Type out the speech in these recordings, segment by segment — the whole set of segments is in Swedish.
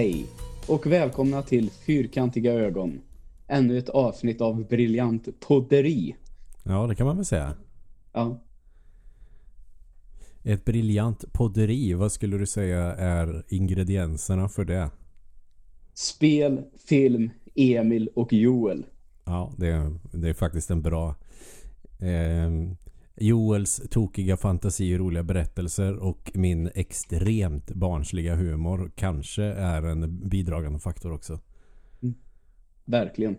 Hej och välkomna till Fyrkantiga ögon. Ännu ett avsnitt av briljant podderi. Ja, det kan man väl säga. Ja, Ett briljant podderi, vad skulle du säga är ingredienserna för det? spel, film, Emil och Joel. Ja, det är, det är faktiskt en bra... Eh, Joels tokiga fantasi och roliga berättelser och min extremt barnsliga humor kanske är en bidragande faktor också. Verkligen.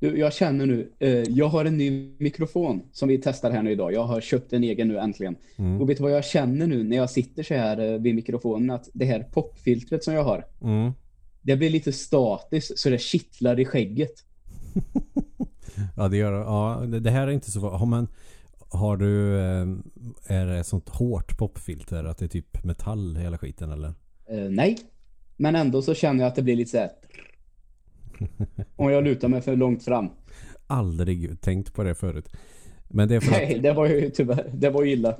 Du, jag känner nu, eh, jag har en ny mikrofon som vi testar här nu idag. Jag har köpt en egen nu äntligen. Mm. Och vet du vad jag känner nu när jag sitter så här eh, vid mikrofonen? Att det här popfiltret som jag har, Mm. det blir lite statiskt så det kittlar i skägget. Ja, det gör Ja, det det här är inte så... Har, man, har du... Eh, är det sånt hårt popfilter att det är typ metall hela skiten eller? Eh, nej, men ändå så känner jag att det blir lite så här. Om jag lutar mig för långt fram. Aldrig tänkt på det förut. Men det är för att Nej, det var ju tyvärr, det var ju illa.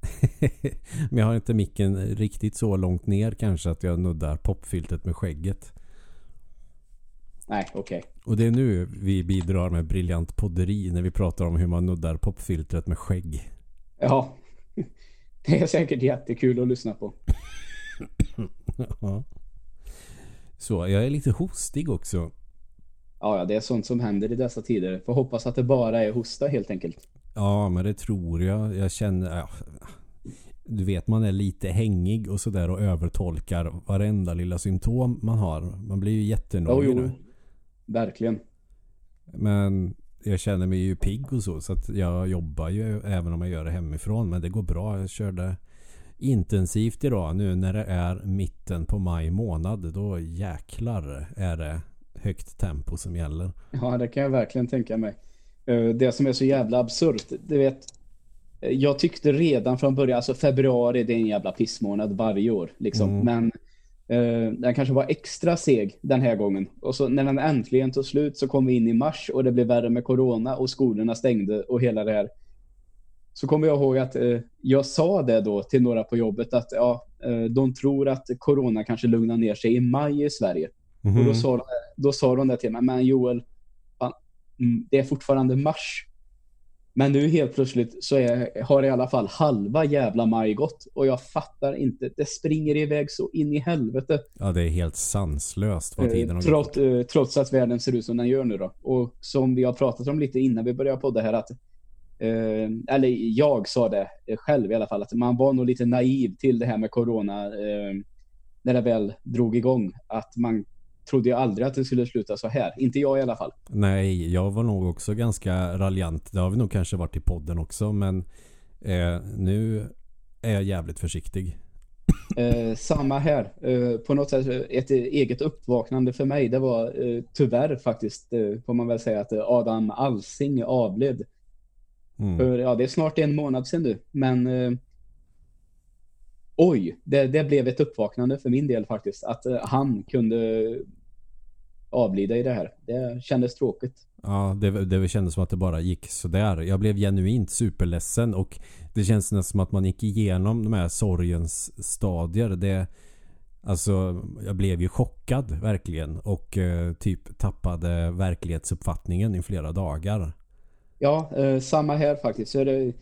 Men jag har inte micken riktigt så långt ner kanske att jag nuddar popfiltret med skägget. Nej, okej. Och det är nu vi bidrar med briljant podderi när vi pratar om hur man nuddar popfiltret med skägg. Ja. Det är säkert jättekul att lyssna på. Ja. Så, jag är lite hostig också. Ja, ja, det är sånt som händer i dessa tider. Får hoppas att det bara är hosta helt enkelt. Ja, men det tror jag. Jag känner... Ja, du vet, man är lite hängig och sådär och övertolkar varenda lilla symptom man har. Man blir ju jättenöjd jo. Verkligen. Men jag känner mig ju pigg och så. Så att jag jobbar ju även om jag gör det hemifrån. Men det går bra. Jag körde intensivt idag nu när det är mitten på maj månad. Då jäklar är det högt tempo som gäller. Ja, det kan jag verkligen tänka mig. Eh, Det som är så jävla absurt, du vet. eh, Jag tyckte redan från början, alltså februari det är en jävla pissmånad varje år. Liksom. Mm. Men eh, den kanske var extra seg den här gången. Och så när den äntligen tog slut så kom vi in i mars och det blev värre med corona och skolorna stängde och hela det här. Så kommer jag ihåg att eh, jag sa det då till några på jobbet att ja, eh, de tror att corona kanske lugnar ner sig i maj i Sverige. Och Mhm. då sa, de, då sa de det till mig, men Joel, fan, mm, det är fortfarande mars. Men nu helt plötsligt så är, har i alla fall halva jävla maj gått. Och jag fattar inte, det springer iväg så in i helvete. Ja, det är helt sanslöst vad Eh, tiden har gått. trots, eh, trots att världen ser ut som den gör nu då. Och som vi har pratat om lite innan vi började podda här att eh, eller jag sa det själv i alla fall, att man var nog lite naiv till det här med corona eh, när det väl drog igång. Att man trodde ju aldrig att det skulle sluta så här. Inte jag i alla fall. Nej, jag var nog också ganska raljant. Det har vi nog kanske varit i podden också. Men eh, nu är jag jävligt försiktig. Eh, samma här. Eh, på något sätt eh, ett eget uppvaknande för mig. Det var eh, tyvärr faktiskt, eh, får man väl säga, att eh, Adam Alsing avled. Mm. För, ja, det är snart en månad sedan nu. Men eh, oj, det, det blev ett uppvaknande för min del faktiskt. Att han kunde avlida i det här. Det kändes tråkigt. Ja, det, det kändes som att det bara gick sådär. Jag blev genuint superledsen och det känns nästan som att man gick igenom de här sorgens stadier. Det, alltså, jag blev ju chockad verkligen och eh, typ tappade verklighetsuppfattningen i flera dagar. Ja, eh, samma här faktiskt. Så det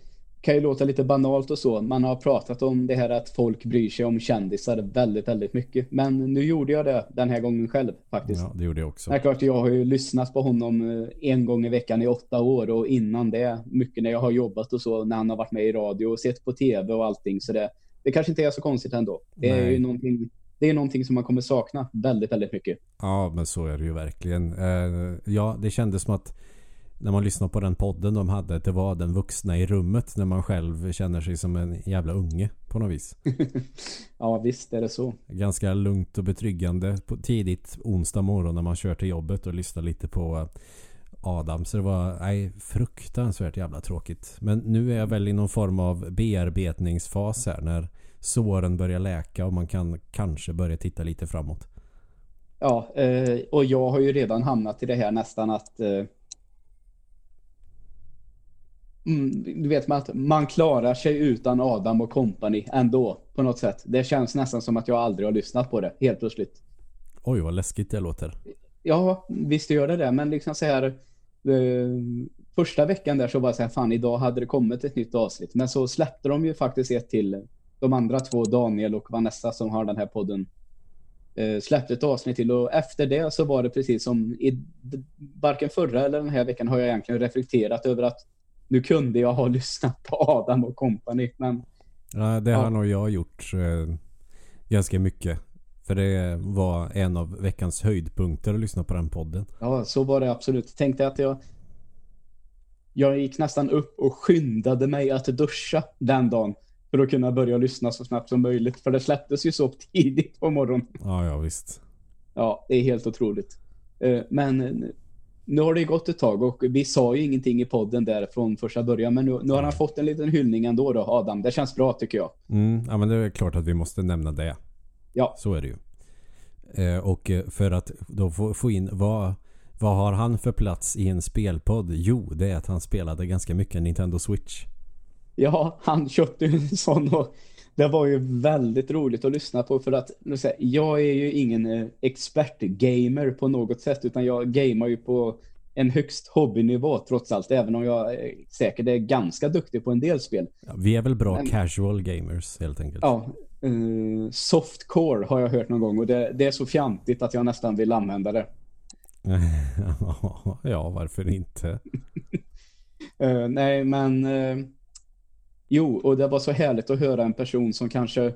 kan ju låta lite banalt och så. Man har pratat om det här att folk bryr sig om kändisar väldigt, väldigt mycket. Men nu gjorde jag det den här gången själv faktiskt. Ja, det gjorde jag också. Det är klart, jag har ju lyssnat på honom eh, en gång i veckan i åtta år och innan det, mycket när jag har jobbat och så, när han har varit med i radio och sett på tv och allting. Så det, det kanske inte är så konstigt ändå. Det är Nej. ju någonting, det är någonting som man kommer sakna väldigt, väldigt mycket. Ja, men så är det ju verkligen. Eh, ja, det kändes som att när man lyssnar på den podden de hade, det var den vuxna i rummet när man själv känner sig som en jävla unge på något vis. Ja, visst är det så. Ganska lugnt och betryggande på tidigt onsdag morgon när man kör till jobbet och lyssnar lite på Adam. Så det var nej, fruktansvärt jävla tråkigt. Men nu är jag väl i någon form av bearbetningsfas här när såren börjar läka och man kan kanske börja titta lite framåt. Ja, eh, och jag har ju redan hamnat i det här nästan att eh, mm, du vet man att man klarar sig utan Adam och company ändå på något sätt. Det känns nästan som att jag aldrig har lyssnat på det helt plötsligt. Oj, vad läskigt det låter. Ja, visst gör det det. Men liksom så här... Eh, första veckan där så var det så här, fan idag hade det kommit ett nytt avsnitt. Men så släppte de ju faktiskt ett till de andra två, Daniel och Vanessa som har den här podden. Eh, släppte ett avsnitt till och efter det så var det precis som i varken förra eller den här veckan har jag egentligen reflekterat över att nu kunde jag ha lyssnat på Adam och kompani men Ja, det har ja. nog jag gjort eh, ganska mycket. För det var en av veckans höjdpunkter att lyssna på den podden. Ja, så var det absolut. Tänkte att jag jag gick nästan upp och skyndade mig att duscha den dagen för att kunna börja lyssna så snabbt som möjligt. För det släpptes ju så tidigt på morgonen. Ja, ja visst. Ja, det är helt otroligt. Eh, men nu har det gått ett tag och vi sa ju ingenting i podden där från första början. Men nu, nu har han fått en liten hyllning ändå då, Adam. Det känns bra tycker jag. Mm, ja, men det är klart att vi måste nämna det. Ja. Så är det ju. Eh, och eh, för att då få, få in vad, vad har han för plats i en spelpodd? Jo, det är att han spelade ganska mycket Nintendo Switch. Ja, han köpte ju en sån och det var ju väldigt roligt att lyssna på för att jag är ju ingen eh, expert-gamer på något sätt utan jag gamar ju på en högst hobbynivå trots allt även om jag säkert är ganska duktig på en del spel. Ja, vi är väl bra Men, casual gamers helt enkelt. Ja, uh, softcore har jag hört någon gång och det, det är så fjantigt att jag nästan vill använda det. ja, varför inte? uh, nej, men uh, Jo, och det var så härligt att höra en person som kanske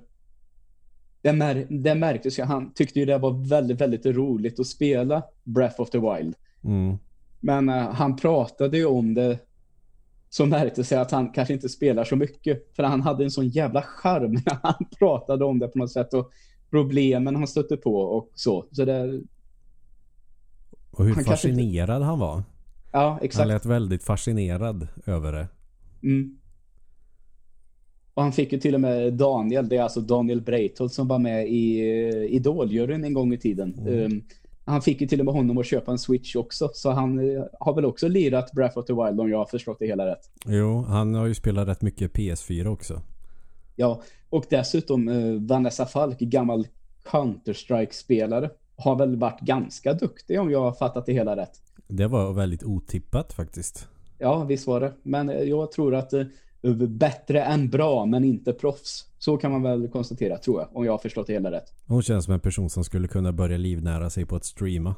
det, mär, det märktes ju, han tyckte ju det var väldigt, väldigt roligt att spela Breath of the Wild. Mm. Men uh, han pratade ju om det så märkte sig att han kanske inte spelar så mycket. För han hade en sån jävla charm när han pratade om det på något sätt. Och problemen han stötte på och så. så det, och hur han fascinerad kanske... han var. Ja, exakt. Han lät väldigt fascinerad över det. Mm. Och han fick ju till och med Daniel, det är alltså Daniel Breitholt som var med i uh, Idoljuryn en gång i tiden. Mm. Um, han fick ju till och med honom att köpa en Switch också. Så han uh, har väl också lirat Breath of the Wild om jag har förstått det hela rätt. Jo, han har ju spelat rätt mycket PS4 också. Ja, och dessutom uh, Vanessa Falk, gammal Counter-Strike-spelare, har väl varit ganska duktig om jag har fattat det hela rätt. Det var väldigt otippat faktiskt. Ja, visst var det. Men jag tror att bättre än bra men inte proffs. Så kan man väl konstatera tror jag, om jag har förstått det hela rätt. Hon känns som en person som skulle kunna börja livnära sig på att streama.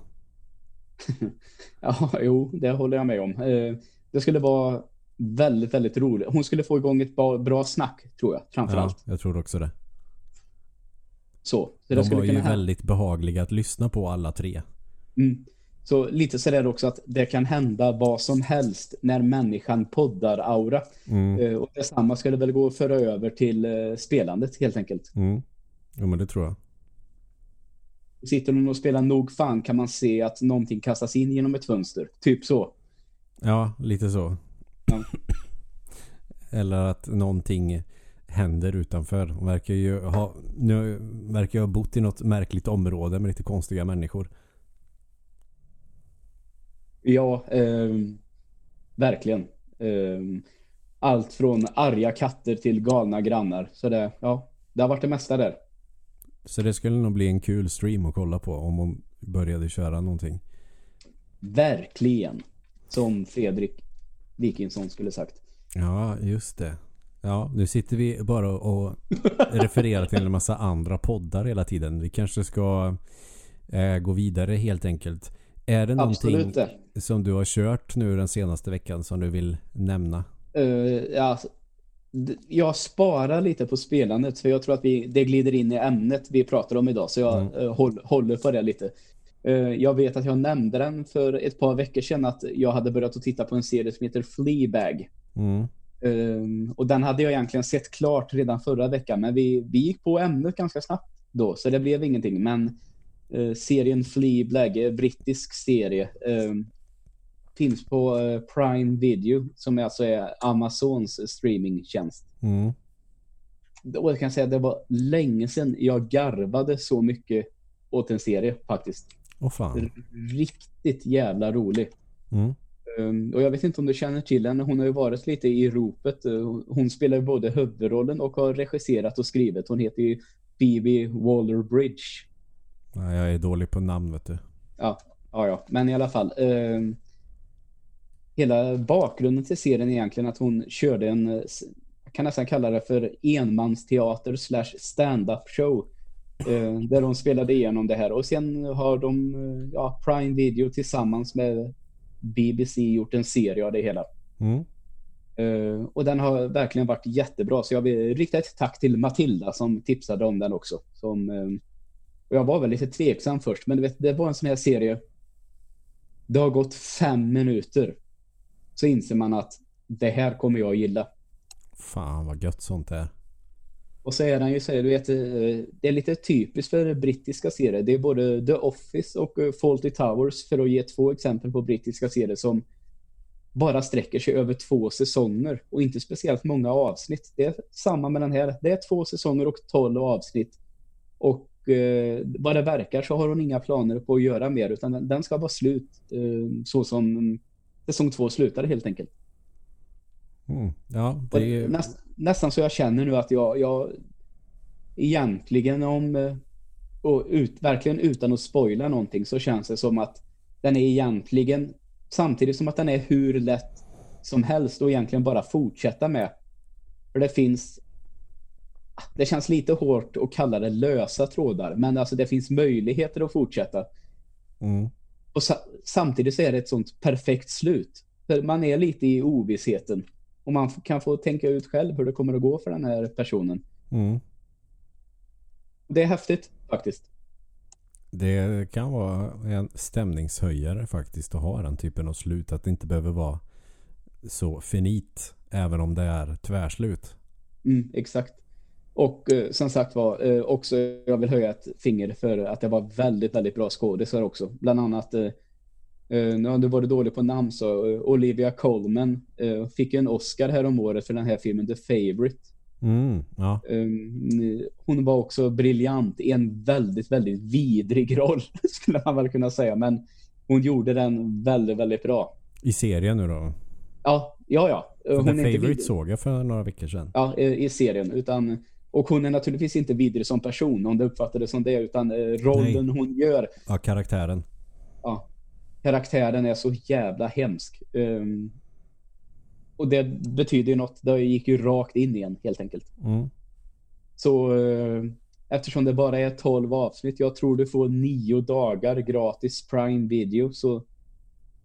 ja, jo, det håller jag med om. Eh, det skulle vara väldigt, väldigt roligt. Hon skulle få igång ett bra snack, tror jag, framförallt. Ja, jag tror också det. Så. så De var ju väldigt behagliga att lyssna på alla tre. Mm. Så lite så är det också att det kan hända vad som helst när människan poddar aura. Mm. Uh, och detsamma skulle väl gå att föra över till uh, spelandet helt enkelt. Mm. Jo men det tror jag. Sitter någon och spelar nog fan kan man se att någonting kastas in genom ett fönster. Typ så. Ja, lite så. Ja. Eller att någonting händer utanför. De verkar ju ha, nu verkar jag ha bott i något märkligt område med lite konstiga människor. Ja, eh, verkligen. Eh, allt från arga katter till galna grannar. Så det, ja, det har varit det mesta där. Så det skulle nog bli en kul stream att kolla på om hon började köra någonting. Verkligen. Som Fredrik Wikingsson skulle sagt. Ja, just det. Ja, nu sitter vi bara och refererar till en massa andra poddar hela tiden. Vi kanske ska eh, gå vidare helt enkelt. Är det någonting Absolut. som du har kört nu den senaste veckan som du vill nämna? Uh, ja, jag sparar lite på spelandet för jag tror att vi, det glider in i ämnet vi pratar om idag så jag mm. uh, håll, håller på det lite. Uh, jag vet att jag nämnde den för ett par veckor sedan att jag hade börjat att titta på en serie som heter Fleabag. Mm. Uh, och den hade jag egentligen sett klart redan förra veckan men vi, vi gick på ämnet ganska snabbt då så det blev ingenting men serien Fleabag, eh, brittisk serie. Eh, finns på Prime Video som alltså är Amazons streamingtjänst. Mm. Och jag kan säga att det var länge sedan jag garvade så mycket åt en serie faktiskt. Åh fan. Riktigt jävla rolig. Mm. Um, och jag vet inte om du känner till henne. Hon har ju varit lite i ropet. Hon spelar både huvudrollen och har regisserat och skrivit. Hon heter ju Phoebe Waller-Bridge. Ja, jag är dålig på namn vet du. Ja, ja, ja. men i alla fall. Eh, hela bakgrunden till serien är egentligen att hon körde en, jag kan nästan kalla det för enmansteater slash stand-up show. Eh, där hon spelade igenom det här. Och sen har de, eh, ja, Prime Video tillsammans med BBC gjort en serie av det hela. Mm. Uh, och den har verkligen varit jättebra. Så jag vill rikta ett tack till Matilda som tipsade om den också. Som, uh, och jag var väl lite tveksam först, men du vet, det var en sån här serie. Det har gått fem minuter. Så inser man att det här kommer jag gilla. Fan vad gött sånt är. Och så är den ju så här, du vet, uh, det är lite typiskt för brittiska serier. Det är både The Office och Fawlty Towers för att ge två exempel på brittiska serier som bara sträcker sig över två säsonger och inte speciellt många avsnitt. Det är samma med den här. Det är två säsonger och tolv avsnitt. Och eh, vad det verkar så har hon inga planer på att göra mer utan den, den ska vara slut eh, så som säsong två slutade helt enkelt. Mm. Ja, det är... Näst, nästan så jag känner nu att jag, jag egentligen om eh, och ut, verkligen utan att spoila någonting så känns det som att den är egentligen Samtidigt som att den är hur lätt som helst och egentligen bara fortsätta med. För det finns det känns lite hårt att kalla det lösa trådar, men alltså det finns möjligheter att fortsätta. Mm. Och sa samtidigt så är det ett sånt perfekt slut. För man är lite i ovissheten. Och man kan få tänka ut själv hur det kommer att gå för den här personen. Mm. Det är häftigt faktiskt. Det kan vara en stämningshöjare faktiskt att ha den typen av slut. Att det inte behöver vara så finit. Även om det är tvärslut. Mm, exakt. Och eh, som sagt var, eh, också jag vill höja ett finger för att det var väldigt, väldigt bra skådisar också. Bland annat, eh, eh nu du varit dålig på namn så, eh, Olivia Colman eh, fick en Oscar här om året för den här filmen The Favourite. Mm, ja. Um, hon var också briljant i en väldigt, väldigt vidrig roll skulle man väl kunna säga. Men hon gjorde den väldigt, väldigt bra. I serien nu då? Ja, ja, ja. Hon The Favourite såg jag för några veckor sedan. Ja, i serien. Utan, och hon är naturligtvis inte vidrig som person om det uppfattades som det. Utan eh, rollen Nej. hon gör. Ja, karaktären. Ja. Karaktären är så jävla hemsk. Um, och det betyder ju något. Det gick ju rakt in igen helt enkelt. Mm. Så eh, eftersom det bara är 12 avsnitt, jag tror du får nio dagar gratis Prime Video. Så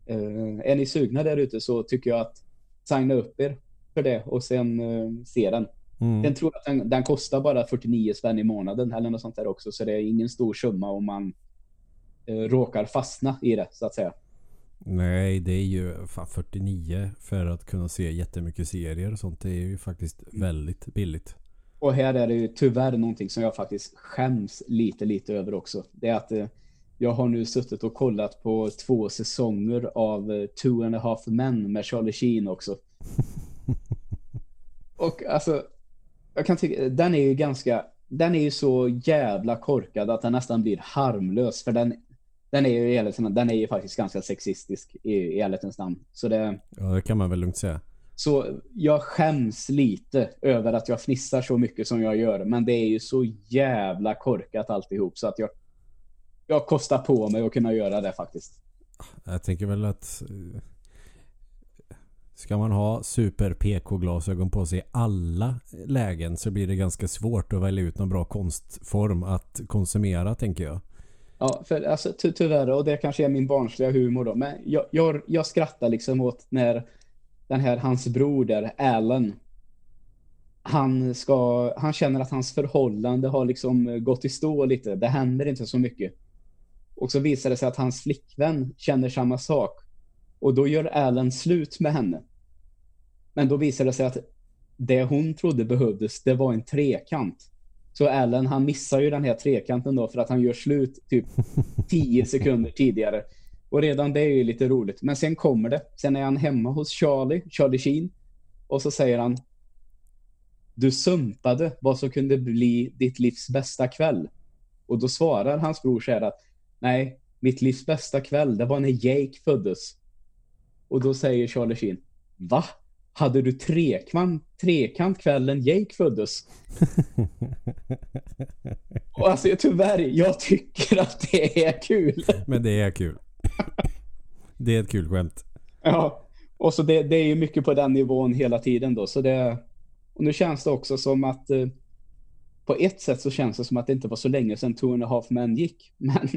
eh, är ni sugna där ute så tycker jag att signa upp er för det och sen eh, se den. Mm. Den tror att den, den, kostar bara 49 spänn i månaden eller något sånt där också. Så det är ingen stor summa om man eh, råkar fastna i det så att säga. Nej, det är ju fan 49 för att kunna se jättemycket serier och sånt. Det är ju faktiskt väldigt billigt. Och här är det ju tyvärr någonting som jag faktiskt skäms lite, lite över också. Det är att eh, jag har nu suttit och kollat på två säsonger av eh, Two and a Half Men med Charlie Sheen också. och alltså, jag kan tycka, den är ju ganska, den är ju så jävla korkad att den nästan blir harmlös. För den den är ju i den är ju faktiskt ganska sexistisk i, i ärlighetens namn. Så det... Ja, det kan man väl lugnt säga. Så jag skäms lite över att jag fnissar så mycket som jag gör. Men det är ju så jävla korkat alltihop så att jag, jag kostar på mig att kunna göra det faktiskt. Jag tänker väl att Ska man ha super PK-glasögon på sig i alla lägen så blir det ganska svårt att välja ut någon bra konstform att konsumera tänker jag. Ja, för alltså ty tyvärr, och det kanske är min barnsliga humor då, men jag, jag, jag skrattar liksom åt när den här, hans bror där, Alan, han ska, han känner att hans förhållande har liksom gått i stå lite. Det händer inte så mycket. Och så visar det sig att hans flickvän känner samma sak. Och då gör Alan slut med henne. Men då visar det sig att det hon trodde behövdes, det var en trekant. Så Allen han missar ju den här trekanten då för att han gör slut typ 10 sekunder tidigare. Och redan det är ju lite roligt. Men sen kommer det. Sen är han hemma hos Charlie, Charlie Sheen. Och så säger han Du sumpade vad som kunde bli ditt livs bästa kväll. Och då svarar hans bror så här att Nej, mitt livs bästa kväll, det var när Jake föddes. Och då säger Charlie Sheen Va? Hade du trekant, trekant kvällen Jake föddes. och, alltså tyvärr, jag tycker att det är kul. Men det är kul. Det är ett kul skämt. Ja, och så det, det är ju mycket på den nivån hela tiden då. Så det, och nu känns det också som att eh, på ett sätt så känns det som att det inte var så länge sedan Two and a Half Men gick. Men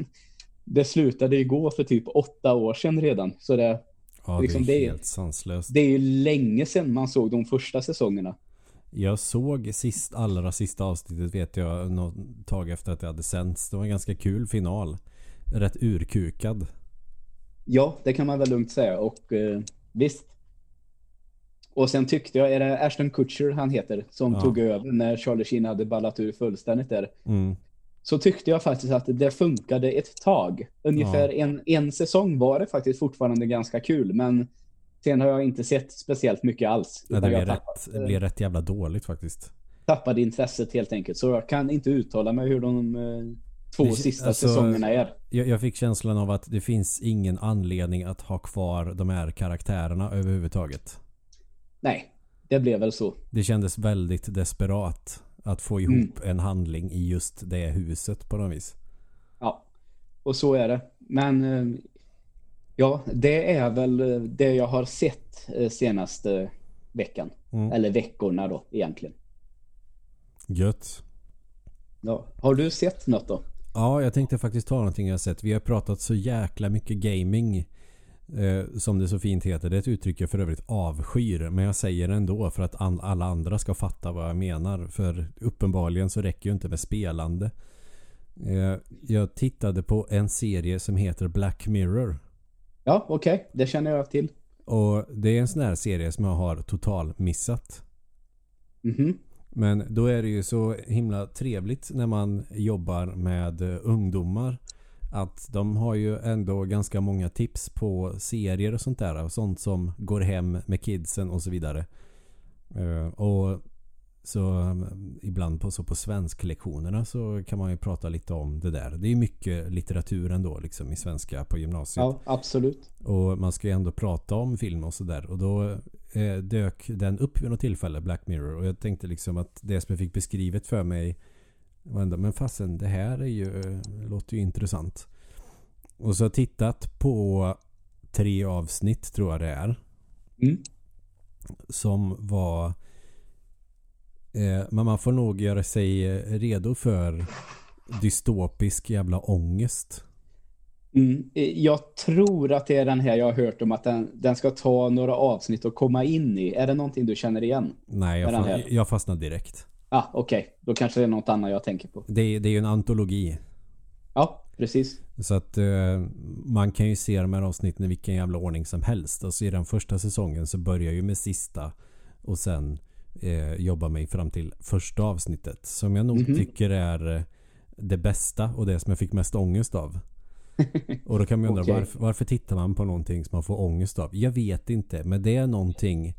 det slutade ju gå för typ åtta år sedan redan. Så det, Ja, Liksom, det är det helt sanslöst. det är ju länge sedan man såg de första säsongerna. Jag såg sist, allra sista avsnittet vet jag något tag efter att det hade sänts. Det var en ganska kul final. Rätt urkukad. Ja, det kan man väl lugnt säga. Och eh, visst. Och sen tyckte jag, är det Ashton Kutcher han heter, som Ja. tog över när Charlie Sheen hade ballat ur fullständigt där. Mm. Så tyckte jag faktiskt att det funkade ett tag. Ungefär en, en säsong var det faktiskt fortfarande ganska kul. Men sen har jag inte sett speciellt mycket alls. Ja, det blev jag rätt, tappat, det blev rätt jävla dåligt faktiskt. tappade intresset helt enkelt. Så jag kan inte uttala mig hur de eh, två Det- sista alltså- säsongerna är. Jag, jag fick känslan av att det finns ingen anledning att ha kvar de här karaktärerna överhuvudtaget. Nej, det blev väl så. Det kändes väldigt desperat att få ihop en handling i just det huset på något vis. Ja, och så är det. Men eh, ja, det är väl eh, det jag har sett eh, senaste veckan. Mm. Eller veckorna då egentligen. Gött. Ja. Har du sett något då? Ja, jag tänkte faktiskt ta någonting jag sett. Vi har pratat så jäkla mycket gaming. Eh, som det så fint heter. Det är ett uttryck jag för övrigt avskyr. Men jag säger det ändå för att an- alla andra ska fatta vad jag menar. För uppenbarligen så räcker ju inte med spelande. Eh, jag tittade på en serie som heter Black Mirror. Ja, okej. Det känner jag till. Och det är en sån här serie som jag har total missat. Mhm. Men då är det ju så himla trevligt när man jobbar med eh, ungdomar. Att de har ju ändå ganska många tips på serier och sånt där. Och sånt som går hem med kidsen och så vidare. Eh, Och så um, ibland på, så på svensklektionerna så kan man ju prata lite om det där. Det är ju mycket litteratur ändå liksom i svenska på gymnasiet. Ja, absolut. Och man ska ju ändå prata om film och sådär. Och då eh, dök den upp vid något tillfälle, Black Mirror. Och jag tänkte liksom att det som jag fick beskrivet för mig var ändå, men fasen det här är ju, låter ju intressant. Och så har jag tittat på tre avsnitt tror jag det är. Mm. Som var eh, men man får nog göra sig redo för dystopisk jävla ångest. Mm. Eh, Jag tror att det är den här jag har hört om att den, den ska ta några avsnitt och komma in i. Är det någonting du känner igen? Nej, jag, fa- jag fastnade direkt. Ah, okej. Då kanske det är något annat jag tänker på. Det, är- det är ju en antologi. Ja, precis. Så att eh, man kan ju se de här avsnitten i vilken jävla ordning som helst. Alltså i den första säsongen så börjar ju med sista och sen eh, jobbar mig fram till första avsnittet. Som jag nog Mhm. tycker är eh, det bästa och det som jag fick mest ångest av. Och då kan man undra Okej. varför, varför tittar man på någonting som man får ångest av? Jag vet inte, men det är någonting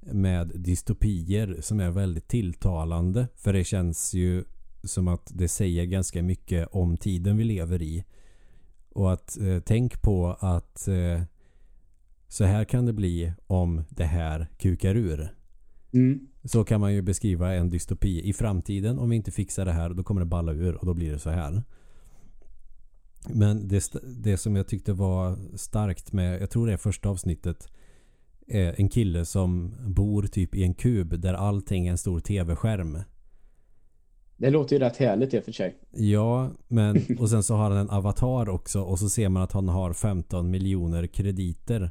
med dystopier som är väldigt tilltalande. För det känns ju som att det säger ganska mycket om tiden vi lever i. Och att eh, tänk på att eh, så här kan det bli om det här kukar ur. Mm. Så kan man ju beskriva en dystopi. I framtiden om vi inte fixar det här då kommer det balla ur och då blir det så här. Men det, det som jag tyckte var starkt med, jag tror det är första avsnittet, en kille som bor typ i en kub där allting är en stor tv-skärm. Det låter ju rätt härligt i och för sig. Ja, men och sen så har han en avatar också och så ser man att han har 15 miljoner krediter.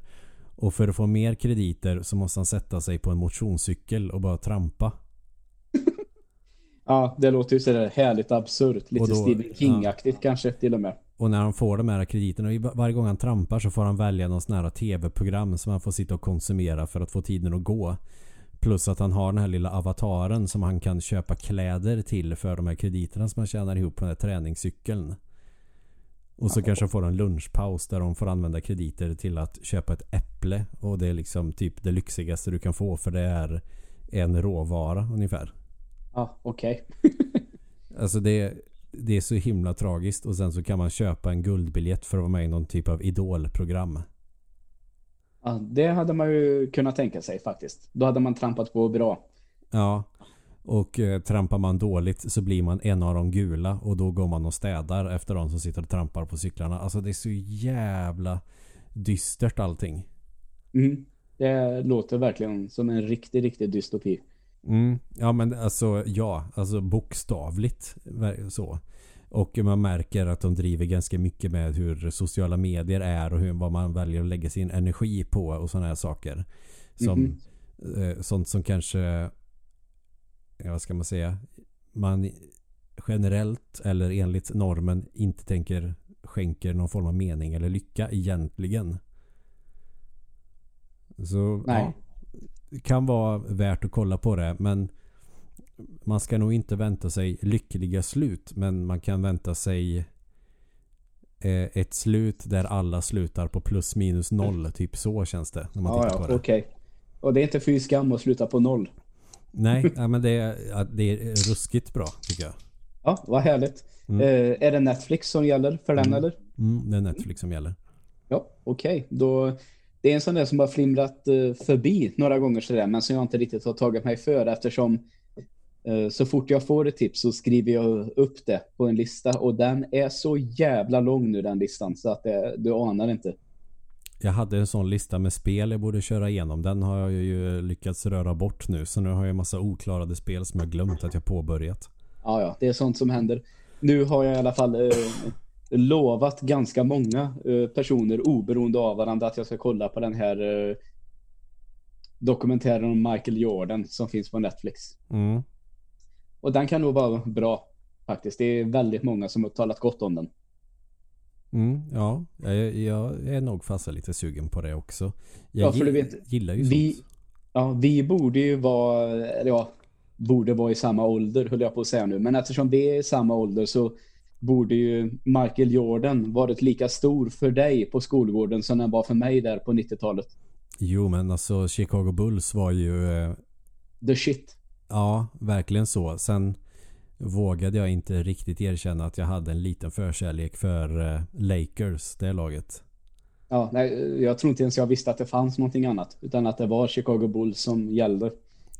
Och för att få mer krediter så måste han sätta sig på en motionscykel och bara trampa. Ja, det låter ju sådär härligt absurt. Lite Och då- Stephen King-aktigt kanske till och med. Och när han får de här krediterna, va- varje gång han trampar så får han välja någon sån här tv-program som han får sitta och konsumera för att få tiden att gå. Plus att han har den här lilla avataren som han kan köpa kläder till för de här krediterna som han tjänar ihop på den här träningscykeln. Och så kanske han får en lunchpaus där de får använda krediter till att köpa ett äpple. Och det är liksom typ det lyxigaste du kan få för det är en råvara ungefär. Ja, okej. Alltså det, det är så himla tragiskt och sen så kan man köpa en guldbiljett för att vara med i någon typ av idolprogram. Ja, det hade man ju kunnat tänka sig faktiskt. Då hade man trampat på bra. Ja. Och eh, trampar man dåligt så blir man en av de gula och då går man och städar efter de som sitter och trampar på cyklarna. Alltså det är så jävla dystert allting. Mm. Det låter verkligen som en riktig, riktig dystopi. Mm. Ja men alltså ja, alltså bokstavligt så. Och man märker att de driver ganska mycket med hur sociala medier är och hur, vad man väljer att lägga sin energi på och sådana här saker. Som, mm -hmm. eh, sånt som kanske, ja, vad ska man säga, man generellt eller enligt normen inte tänker skänker någon form av mening eller lycka egentligen. Så Nej. ja, kan vara värt att kolla på det men man ska nog inte vänta sig lyckliga slut men man kan vänta sig eh, ett slut där alla slutar på plus minus noll. Typ så känns det. När man ja, tittar på det. okej. Okay. Och det är inte fy skam att sluta på noll. Nej, ja, men det är, det är ruskigt bra tycker jag. Ja, vad härligt. Mm. Eh, är det Netflix som gäller för den mm. eller? Mm, det är Netflix som gäller. Ja, okej. Okay. Då det är en sån där som har flimrat uh, förbi några gånger sådär, men som jag inte riktigt har tagit mig för eftersom uh, så fort jag får ett tips så skriver jag upp det på en lista och den är så jävla lång nu den listan så att det, du anar inte. Jag hade en sån lista med spel jag borde köra igenom. Den har jag ju lyckats röra bort nu. Så nu har jag en massa oklarade spel som jag glömt att jag påbörjat. Ja, ja. Det är sånt som händer. Nu har jag i alla fall eh, lovat ganska många uh, personer oberoende av varandra att jag ska kolla på den här uh, dokumentären om Michael Jordan som finns på Netflix. Mm. Och den kan nog vara bra faktiskt. Det är väldigt många som har talat gott om den. Mm, ja, jag, jag är nog fast lite sugen på det också. Jag ja, vet, gillar ju vi, sånt. Ja, vi borde ju vara, ja, borde vara i samma ålder höll jag på att säga nu. Men eftersom vi är i samma ålder så borde ju Michael Jordan varit lika stor för dig på skolgården som den var för mig där på 90-talet. Jo, men alltså Chicago Bulls var ju... Eh... The shit. Ja, verkligen så. Sen vågade jag inte riktigt erkänna att jag hade en liten förkärlek för eh, Lakers, det laget. Ja, nej, jag tror inte ens jag visste att det fanns någonting annat. Utan att det var Chicago Bulls som gällde.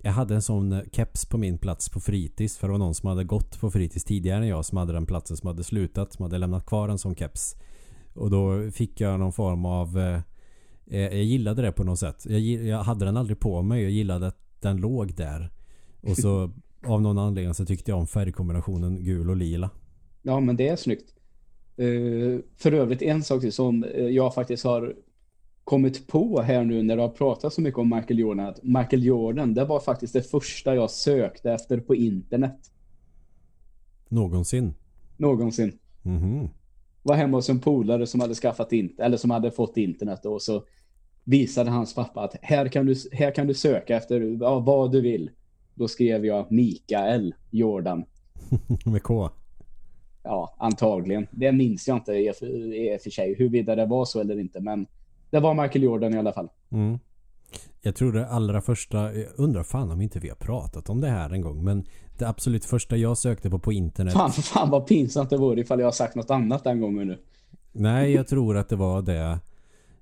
Jag hade en sån eh, keps på min plats på fritids för det var någon som hade gått på fritids tidigare än jag som hade den platsen som hade slutat som hade lämnat kvar en sån keps. Och då fick jag någon form av eh, eh jag gillade det på något sätt. Jag, jag, hade den aldrig på mig. Jag gillade att den låg där. Och så av någon anledning så tyckte jag om färgkombinationen gul och lila. Ja men det är snyggt. Uh, för övrigt en sak som jag faktiskt har kommit på här nu när du har pratat så mycket om Michael Jordan att Michael Jordan, det var faktiskt det första jag sökte efter på internet. Någonsin? Någonsin. Mm -hmm. Var hemma hos en polare som hade skaffat internet, eller som hade fått internet och så visade hans pappa att här kan du, här kan du söka efter ja, vad du vill. Då skrev jag Mikael Jordan. Med K? Ja, antagligen. Det minns jag inte i och för sig huruvida det var så eller inte, men det var Michael Jordan i alla fall. Mm. Jag tror det allra första, jag undrar fan om inte vi har pratat om det här en gång, men det absolut första jag sökte på på internet. Fan, fan vad pinsamt det vore ifall jag har sagt något annat den gången nu. Nej, jag tror att det var det.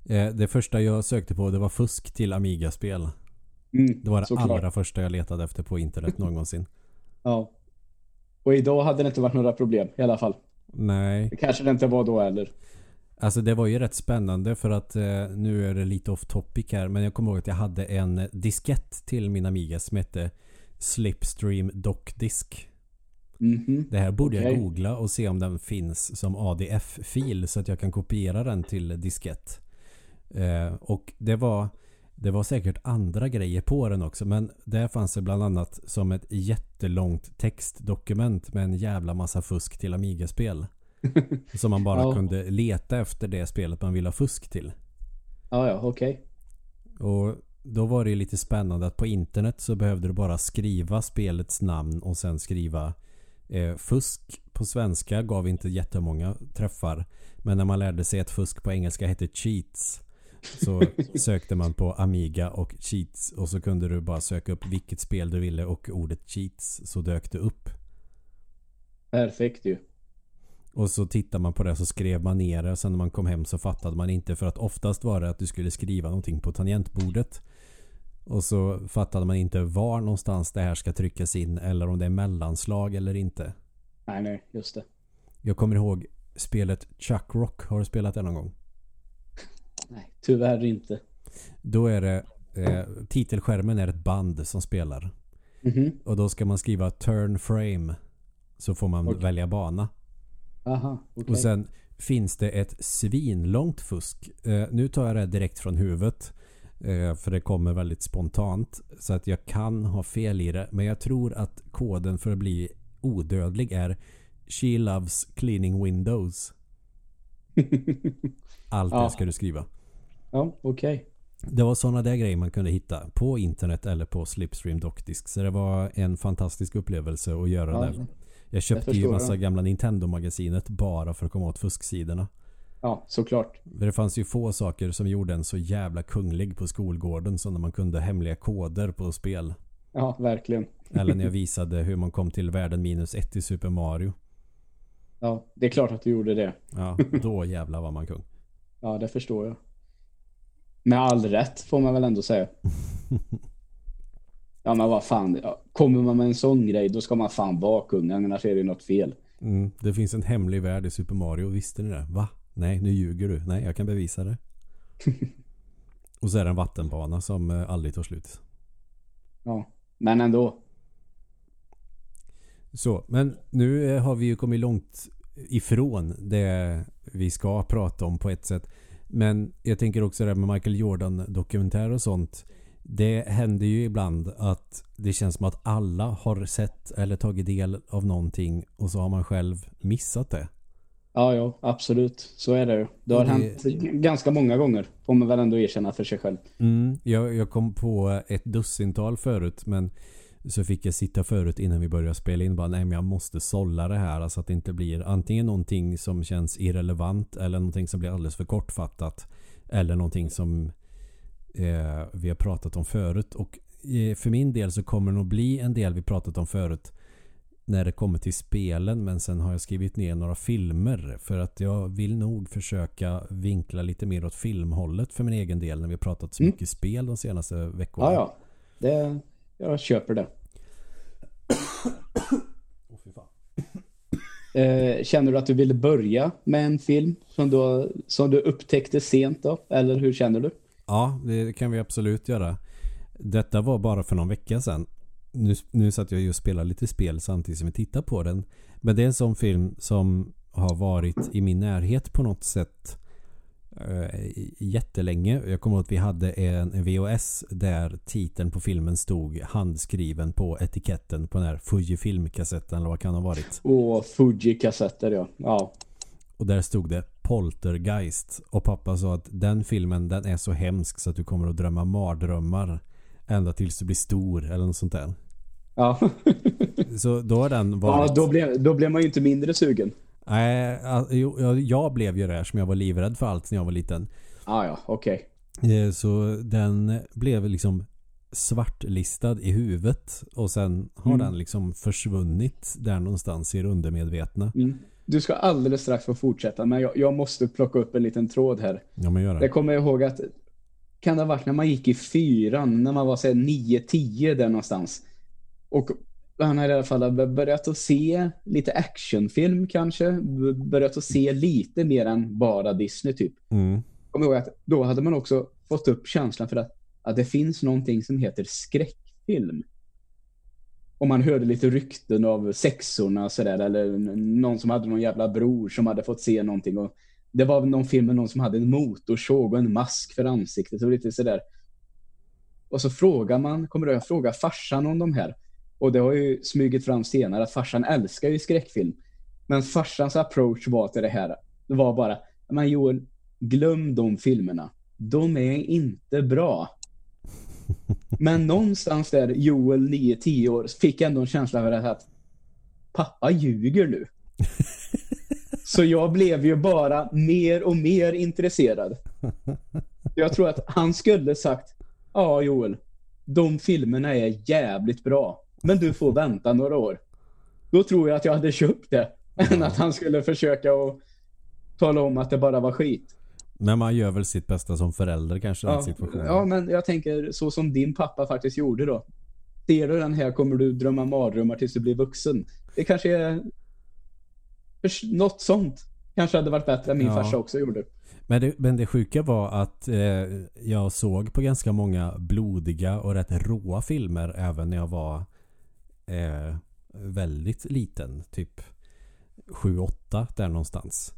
Eh, det första jag sökte på det var fusk till Amiga-spel. Mm, det var det allra klart. första jag letade efter på internet någonsin. ja. Och idag hade det inte varit några problem i alla fall. Nej. Det kanske det inte var då heller. Alltså det var ju rätt spännande för att eh, nu är det lite off topic här men jag kommer ihåg att jag hade en diskett till min Amiga som hette Slipstream Dockdisk. Mm -hmm. Det här borde okay. jag googla och se om den finns som ADF-fil så att jag kan kopiera den till diskett. Eh, och det var det var säkert andra grejer på den också men där fanns det bland annat som ett jättelångt textdokument med en jävla massa fusk till Amiga-spel. Som man bara ja. kunde leta efter det spelet man ville ha fusk till. Ja, ja, okej. Okay. Och då var det lite spännande att på internet så behövde du bara skriva spelets namn och sen skriva eh, fusk på svenska gav inte jättemånga träffar. Men när man lärde sig att fusk på engelska hette cheats så sökte man på Amiga och cheats och så kunde du bara söka upp vilket spel du ville och ordet cheats så dök det upp. Perfekt ju. Och så tittar man på det så skrev man ner det. Sen när man kom hem så fattade man inte för att oftast var det att du skulle skriva någonting på tangentbordet. Och så fattade man inte var någonstans det här ska tryckas in eller om det är mellanslag eller inte. Nej, nej, just det. Jag kommer ihåg spelet Chuck Rock. Har du spelat det någon gång? Nej, tyvärr inte. Då är det eh, titelskärmen är ett band som spelar. Mhm. Och då ska man skriva turn frame. Så får man Okej. välja bana. Aha, okej. Och sen finns det ett svinlångt fusk. Eh, nu tar jag det direkt från huvudet. Eh, för det kommer väldigt spontant. Så att jag kan ha fel i det. Men jag tror att koden för att bli odödlig är She loves cleaning windows. Allt det Ja. ska du skriva. ja, okej. Det var sådana där grejer man kunde hitta på internet eller på Slipstream dockdisk. Så det var en fantastisk upplevelse att göra Ja, det. Jag köpte ju förstår massa jag. gamla Nintendo-magasinet bara för att komma åt fusksidorna. ja, såklart. För det fanns ju få saker som gjorde en så jävla kunglig på skolgården som när man kunde hemliga koder på spel. Ja, verkligen. Eller när jag visade hur man kom till världen minus ett i Super Mario. Ja, det är klart att du gjorde det. Ja, då jävla var man kung. Ja, det förstår jag. Med all rätt får man väl ändå säga. Ja, men vad fan. Kommer man med en sån grej, då ska man fan vara kung. Annars är det något fel. Mm, det finns en hemlig värld i Super Mario. Visste ni det? Va? Nej, nu ljuger du. Nej, jag kan bevisa det. Och så är det en vattenbana som eh, aldrig tar slut. Ja, men ändå. Så, men nu eh, har vi ju kommit långt ifrån det vi ska prata om på ett sätt. Men jag tänker också det här med Michael Jordan dokumentär och sånt. Det händer ju ibland att det känns som att alla har sett eller tagit del av någonting och så har man själv missat det. Ja, ja, absolut. Så är det ju. Det har det- hänt ganska många gånger. Får man väl ändå erkänna för sig själv. Mm, jag, jag kom på ett dussintal förut men så fick jag sitta förut innan vi började spela in bara nej men jag måste sålla det här så att det inte blir antingen någonting som känns irrelevant eller någonting som blir alldeles för kortfattat eller någonting som eh, vi har pratat om förut och eh, för min del så kommer det nog bli en del vi pratat om förut när det kommer till spelen men sen har jag skrivit ner några filmer för att jag vill nog försöka vinkla lite mer åt filmhållet för min egen del när vi har pratat så Mm. mycket spel de senaste veckorna. Ja, ja. Det, jag köper det. Fan. Eh, känner du att du ville börja med en film som du, som du upptäckte sent då? Eller hur känner du? Ja, det kan vi absolut göra. Detta var bara för någon vecka sedan. Nu, nu satt jag ju och spelade lite spel samtidigt som vi tittar på den. Men det är en sån film som har varit i min närhet på något sätt eh, jättelänge. Jag kommer ihåg att vi hade en, en VHS där titeln på filmen stod handskriven på etiketten på den här Fujifilm-kassetten eller vad kan det ha varit. Och Fuji-kassetter, ja. Ja, Och där stod det Poltergeist. Och pappa sa att den filmen den är så hemsk så att du kommer att drömma mardrömmar ända tills du blir stor eller något sånt där. ja. Så då har den ja varit... då, blev, då blev man ju inte mindre sugen. Nej, jag, blev ju det som jag var livrädd för allt när jag var liten. Ja, ja, okej. Eh, Så den blev liksom svartlistad i huvudet och sen har Mm. den liksom försvunnit där någonstans i det undermedvetna. Mm. Du ska alldeles strax få fortsätta, men jag, jag måste plocka upp en liten tråd här. Ja men gör Jag det. kommer ihåg att kan det ha varit när man gick i fyran, när man var så här 9-10 där någonstans. Och han har i alla fall börjat att se lite actionfilm kanske. Börjat att se lite mer än bara Disney typ. Mm. Kommer ihåg att då hade man också fått upp känslan för att, att det finns någonting som heter skräckfilm. Och man hörde lite rykten av sexorna och sådär. Eller någon som hade någon jävla bror som hade fått se någonting. Och det var någon film med någon som hade en motorsåg och en mask för ansiktet och lite sådär. Och så frågar man, kommer du ihåg, jag frågar farsan om de här. Och det har ju smugit fram senare att farsan älskar ju skräckfilm. Men farsans approach var till det här. Det var bara, men Joel, glöm de filmerna. De är inte bra. Men någonstans där Joel 9-10 år fick ändå en känsla här att pappa ljuger nu. Så jag blev ju bara mer och mer intresserad. Jag tror att han skulle sagt Ja Joel, de filmerna är jävligt bra. Men du får vänta några år. Då tror jag att jag hade köpt det. Än att han skulle försöka att tala om att det bara var skit. Men man gör väl sitt bästa som förälder kanske i den Ja, situationen. ja, men jag tänker så som din pappa faktiskt gjorde då. Ser du den här kommer du drömma mardrömmar tills du blir vuxen. Det kanske är något sånt. Kanske hade varit bättre än min Ja. farsa också gjorde. Men, det, men det sjuka var att eh, jag såg på ganska många blodiga och rätt råa filmer även när jag var eh, väldigt liten. Typ 7-8 där någonstans.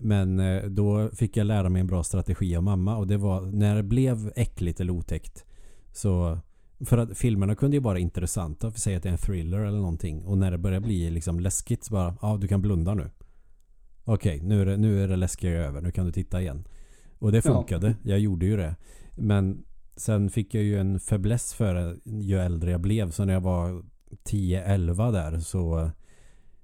Men eh, då fick jag lära mig en bra strategi av mamma och det var när det blev äckligt eller otäckt så för att filmerna kunde ju vara intressanta för säga att det är en thriller eller någonting och när det börjar bli liksom läskigt så bara ja du kan blunda nu. Okej, nu, är det, nu är det läskiga över. Nu kan du titta igen. Och det Ja. funkade. Jag gjorde ju det. Men sen fick jag ju en fäbless för det ju äldre jag blev. Så när jag var 10-11 där så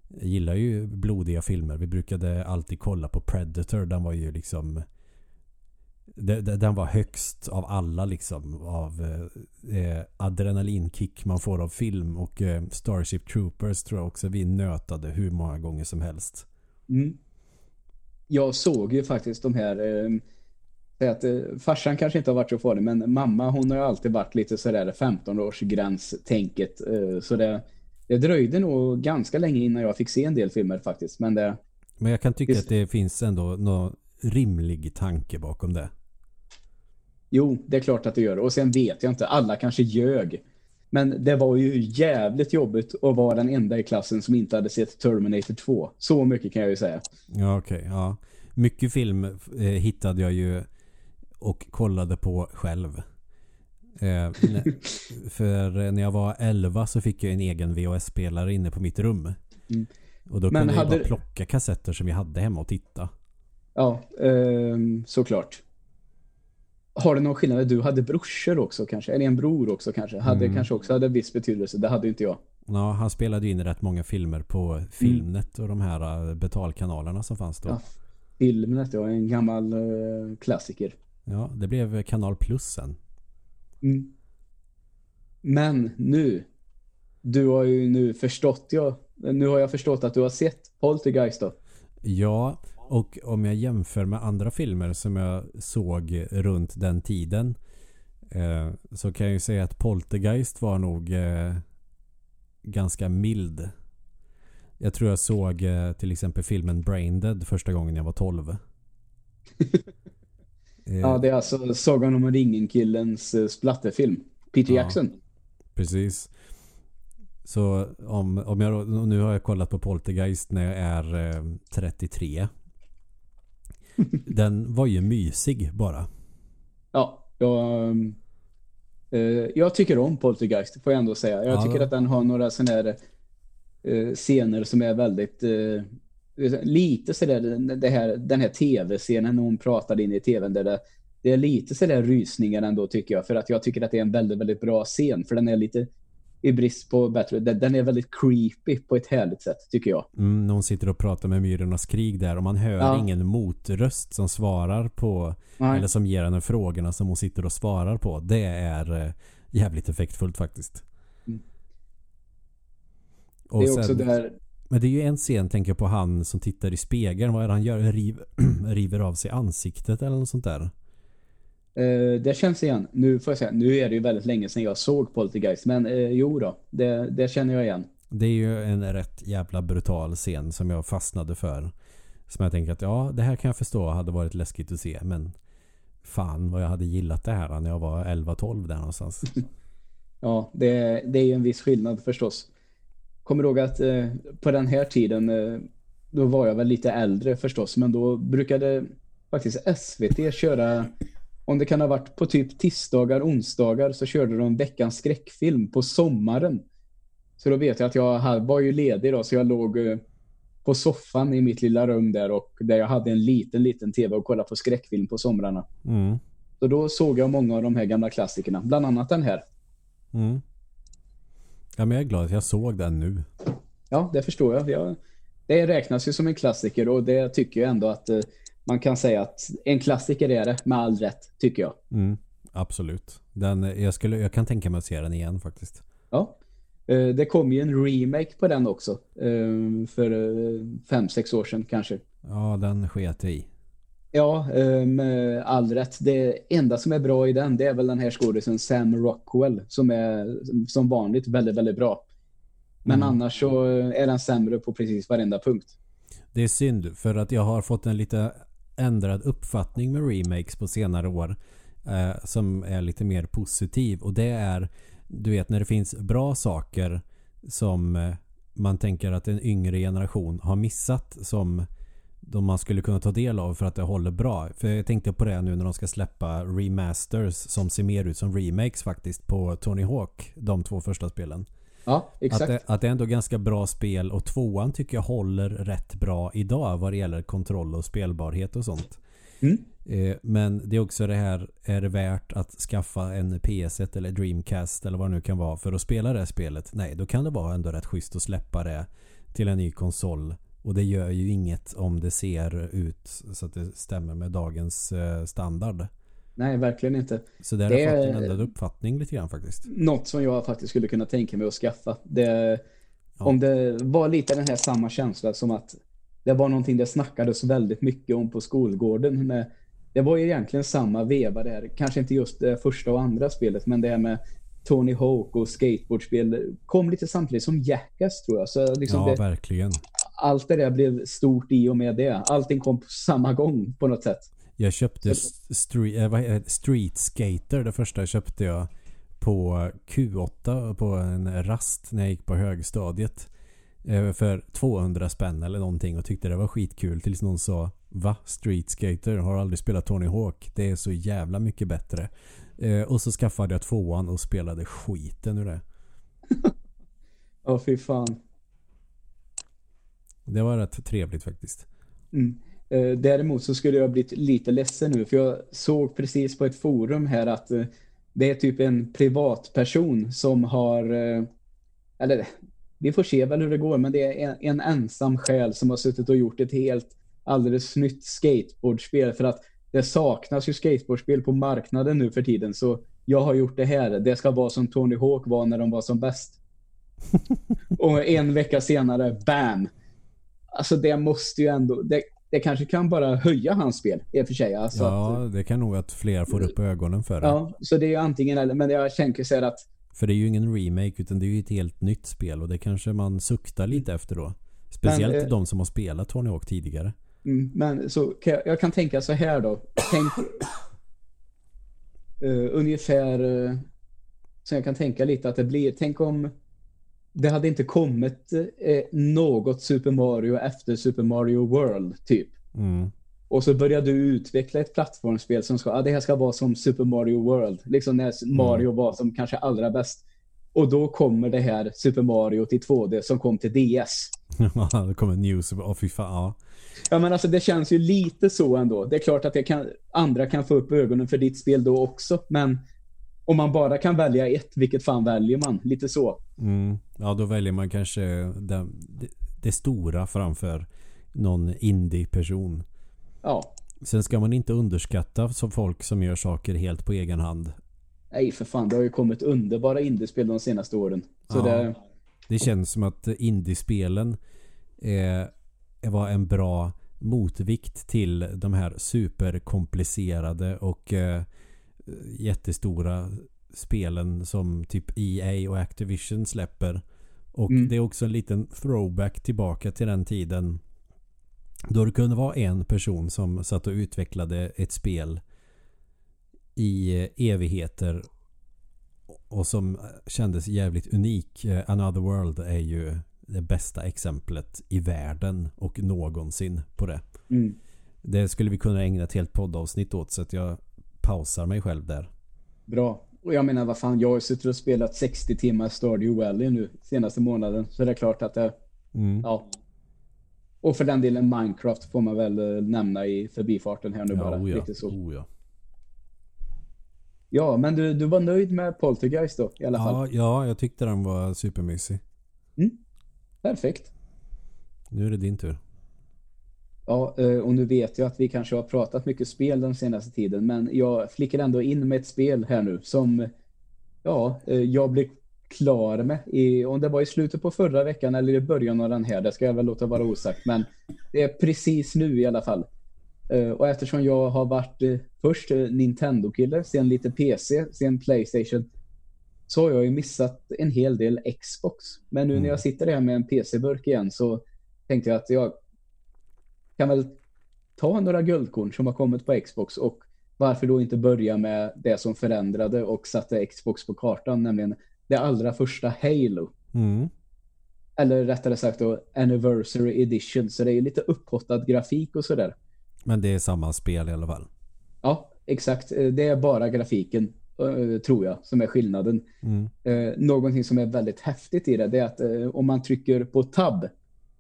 jag gillar ju blodiga filmer. Vi brukade alltid kolla på Predator. Den var ju liksom den var högst av alla liksom av eh, eh, adrenalinkick man får av film och eh, Starship Troopers tror jag också vi nötade hur många gånger som helst. Mm. Jag såg ju faktiskt de här eh, att eh, farsan kanske inte har varit så farlig men mamma hon har ju alltid varit lite sådär 15-årsgränstänket. eh, så det, det dröjde nog ganska länge innan jag fick se en del filmer faktiskt men det, Men jag kan tycka Visst. att det finns ändå någon rimlig tanke bakom det. jo det är klart att det gör och sen vet jag inte, alla kanske ljög men det var ju jävligt jobbigt att vara den enda i klassen som inte hade sett Terminator 2 så mycket kan jag ju säga Ja, okej. ja. Mycket film eh, hittade jag ju och kollade på själv. Eh, för när jag var 11 så fick jag en egen VHS-spelare inne på mitt rum. Mm. Och då Men kunde jag hade- bara plocka kassetter som jag hade hemma och titta. Ja, ehm, såklart. Har det någon skillnad? Du hade brorsor också kanske? Eller en bror också kanske? Hade Mm. kanske också hade viss betydelse. Det hade inte jag. Ja, han spelade ju in rätt många filmer på Filmnet och de här eh, betalkanalerna som fanns då. Ja. Filmnet, ja. En gammal eh, klassiker. Ja, det blev Kanal Plus sen. Mm. Men nu. Du har ju nu förstått, ja. Nu har jag förstått att du har sett Poltergeist då. Ja, och om jag jämför med andra filmer som jag såg runt den tiden eh, så kan jag ju säga att Poltergeist var nog eh, ganska mild. Jag tror jag såg eh, till exempel filmen Braindead första gången jag var 12. Eh, Ja, det är alltså Sagan om ringen-killens eh, splatterfilm. Peter Ja. Jackson. Precis. Så om, om jag, nu har jag kollat på Poltergeist när jag är eh, 33. Den var ju mysig bara. Ja, jag, eh, jag tycker om Poltergeist, får jag ändå säga. Jag Ja, tycker att den har några sådana här eh, scener som är väldigt eh, lite sådär, det här, den här tv-scenen när hon pratade in i tvn där det, det är lite sådär rysningar ändå tycker jag. För att jag tycker att det är en väldigt, väldigt bra scen. För den är lite i brist på bättre, den är väldigt creepy på ett härligt sätt tycker jag. Mm, när hon sitter och pratar med Myrornas krig där och man hör Ja. ingen motröst som svarar på Nej. eller som ger henne frågorna som hon sitter och svarar på. Det är eh, jävligt effektfullt faktiskt. Mm. Det är också sen- där, Men det är ju en scen tänker jag på han som tittar i spegeln. Vad är det han gör? Riv, river av sig ansiktet eller något sånt där. eh, det känns igen. Nu får jag säga, nu är det ju väldigt länge sedan jag såg Poltergeist. Men eh, jo då, det, det känner jag igen. Det är ju en rätt jävla brutal scen som jag fastnade för. Som jag tänker att ja, det här kan jag förstå hade varit läskigt att se. Men fan vad jag hade gillat det här när jag var 11-12 där någonstans. Ja, det, det är ju en viss skillnad förstås. Kommer ihåg att eh, på den här tiden, eh, då var jag väl lite äldre förstås, men då brukade faktiskt SVT köra, om det kan ha varit på typ tisdagar, onsdagar, så körde de veckans skräckfilm på sommaren. Så då vet jag att jag var ju ledig då, så jag låg eh, på soffan i mitt lilla rum där och där jag hade en liten, liten tv och kollade på skräckfilm på somrarna. Mm. Så då såg jag många av de här gamla klassikerna, bland annat den här. Mm. Ja men jag är glad att jag såg den nu. Ja, det förstår jag. jag. Det räknas ju som en klassiker och det tycker jag ändå att eh, man kan säga att en klassiker är det med all rätt, tycker jag. Mm. Absolut. Den, jag, skulle, jag kan tänka mig att se den igen faktiskt. Ja. Eh, Det kom ju en remake på den också eh, för fem, sex år sedan kanske. Ja, den sket i. Ja, med all rätt. Det enda som är bra i den, det är väl den här skådisen Sam Rockwell som är som vanligt väldigt, väldigt bra. Men mm. annars så är den sämre på precis varenda punkt. Det är synd för att jag har fått en lite ändrad uppfattning med remakes på senare år eh, som är lite mer positiv och det är du vet när det finns bra saker som eh, man tänker att en yngre generation har missat som de man skulle kunna ta del av för att det håller bra. För jag tänkte på det nu när de ska släppa remasters som ser mer ut som remakes faktiskt på Tony Hawk, de två första spelen. Ja, exakt. Att det, att det är ändå ganska bra spel och tvåan tycker jag håller rätt bra idag vad det gäller kontroll och spelbarhet och sånt. Mm. Eh, men det är också det här, är det värt att skaffa en PS1 eller Dreamcast eller vad det nu kan vara för att spela det spelet? Nej, då kan det vara ändå rätt schysst att släppa det till en ny konsol. Och det gör ju inget om det ser ut så att det stämmer med dagens eh, standard. Nej, verkligen inte. Så där har jag fått en ändrad uppfattning lite grann faktiskt. Något som jag faktiskt skulle kunna tänka mig att skaffa. Det, ja. Om det var lite den här samma känsla som att det var någonting det snackades väldigt mycket om på skolgården. Med, det var ju egentligen samma veva där. Kanske inte just det första och andra spelet, men det här med Tony Hawk och skateboardspel kom lite samtidigt som Jackass tror jag. Så liksom ja, det, verkligen. Allt det där blev stort i och med det. Allting kom på samma gång på något sätt. Jag köpte street, äh, street Skater, det första köpte jag på Q8 på en rast när jag gick på högstadiet. Eh, för 200 spänn eller någonting och tyckte det var skitkul tills någon sa Va? Street Skater? Har aldrig spelat Tony Hawk? Det är så jävla mycket bättre. Eh, och så skaffade jag tvåan och spelade skiten ur det. Ja, oh, fy fan. Det var rätt trevligt faktiskt. Mm. Eh, däremot så skulle jag blivit lite ledsen nu för jag såg precis på ett forum här att eh, det är typ en privatperson som har eh, eller vi får se väl hur det går men det är en, en ensam själ som har suttit och gjort ett helt alldeles nytt skateboardspel för att det saknas ju skateboardspel på marknaden nu för tiden så jag har gjort det här. Det ska vara som Tony Hawk var när de var som bäst. och en vecka senare, bam! Alltså det måste ju ändå... Det, det kanske kan bara höja hans spel i och för sig. Alltså ja, att, det kan nog att fler får upp ögonen för det. Ja, så det är ju antingen eller. Men jag tänker så här att... För det är ju ingen remake utan det är ju ett helt nytt spel och det kanske man suktar lite efter då. Speciellt men, eh, de som har spelat Tony Hawk tidigare. Mm, men så kan jag, jag, kan tänka så här då. Tänk uh, ungefär uh, så jag kan tänka lite att det blir. Tänk om det hade inte kommit uh, något Super Mario efter Super Mario World typ. Mm. Och så börjar du utveckla ett plattformsspel som ska, ah, det här ska vara som Super Mario World. Liksom när mm. Mario mm. var som kanske allra bäst. Och då kommer det här Super Mario till 2D som kom till DS. Ja, det kommer News. Åh, oh, fy fan. Ja. Ja men alltså det känns ju lite så ändå. Det är klart att kan, andra kan få upp ögonen för ditt spel då också. Men om man bara kan välja ett, vilket fan väljer man? Lite så. Mm. Ja då väljer man kanske det, det, stora framför någon indie-person. Ja. Sen ska man inte underskatta som folk som gör saker helt på egen hand. Nej för fan, det har ju kommit underbara indiespel de senaste åren. Så ja. det... det känns som att indiespelen är var en bra motvikt till de här superkomplicerade och eh, jättestora spelen som typ EA och Activision släpper. Och mm. det är också en liten throwback tillbaka till den tiden då det kunde vara en person som satt och utvecklade ett spel i eh, evigheter och som kändes jävligt unik. Eh, Another World är ju det bästa exemplet i världen och någonsin på det. Mm. Det skulle vi kunna ägna ett helt poddavsnitt åt så att jag pausar mig själv där. Bra. Och jag menar, vad fan, jag har suttit och spelat 60 timmar Stardew Valley nu senaste månaden. Så det är klart att det... Mm. Ja. Och för den delen Minecraft får man väl eh, nämna i förbifarten här nu ja, bara. Oja, Lite så. Oja. Ja, men du, du var nöjd med Poltergeist då i alla ja, fall? Ja, jag tyckte den var supermysig. Mm. Perfekt. Nu är det din tur. Ja, eh, och nu vet jag att vi kanske har pratat mycket spel den senaste tiden, men jag flickar ändå in med ett spel här nu som ja, eh, jag blev klar med. I, om det var i slutet på förra veckan eller i början av den här, det ska jag väl låta vara osagt, men det är precis nu i alla fall. Eh, och eftersom jag har varit först Nintendo-kille, sen lite PC, sen Playstation, så har jag ju missat en hel del Xbox. Men nu Mm. när jag sitter här med en PC-burk igen så tänkte jag att jag kan väl ta några guldkorn som har kommit på Xbox och varför då inte börja med det som förändrade och satte Xbox på kartan, nämligen det allra första Halo. Mm. Eller rättare sagt då Anniversary Edition, så det är lite upphottad grafik och sådär. Men det är samma spel i alla fall. Ja, exakt. Det är bara grafiken, eh, tror jag, som är skillnaden. Mm. Eh, någonting som är väldigt häftigt i det, det är att eh, om man trycker på tab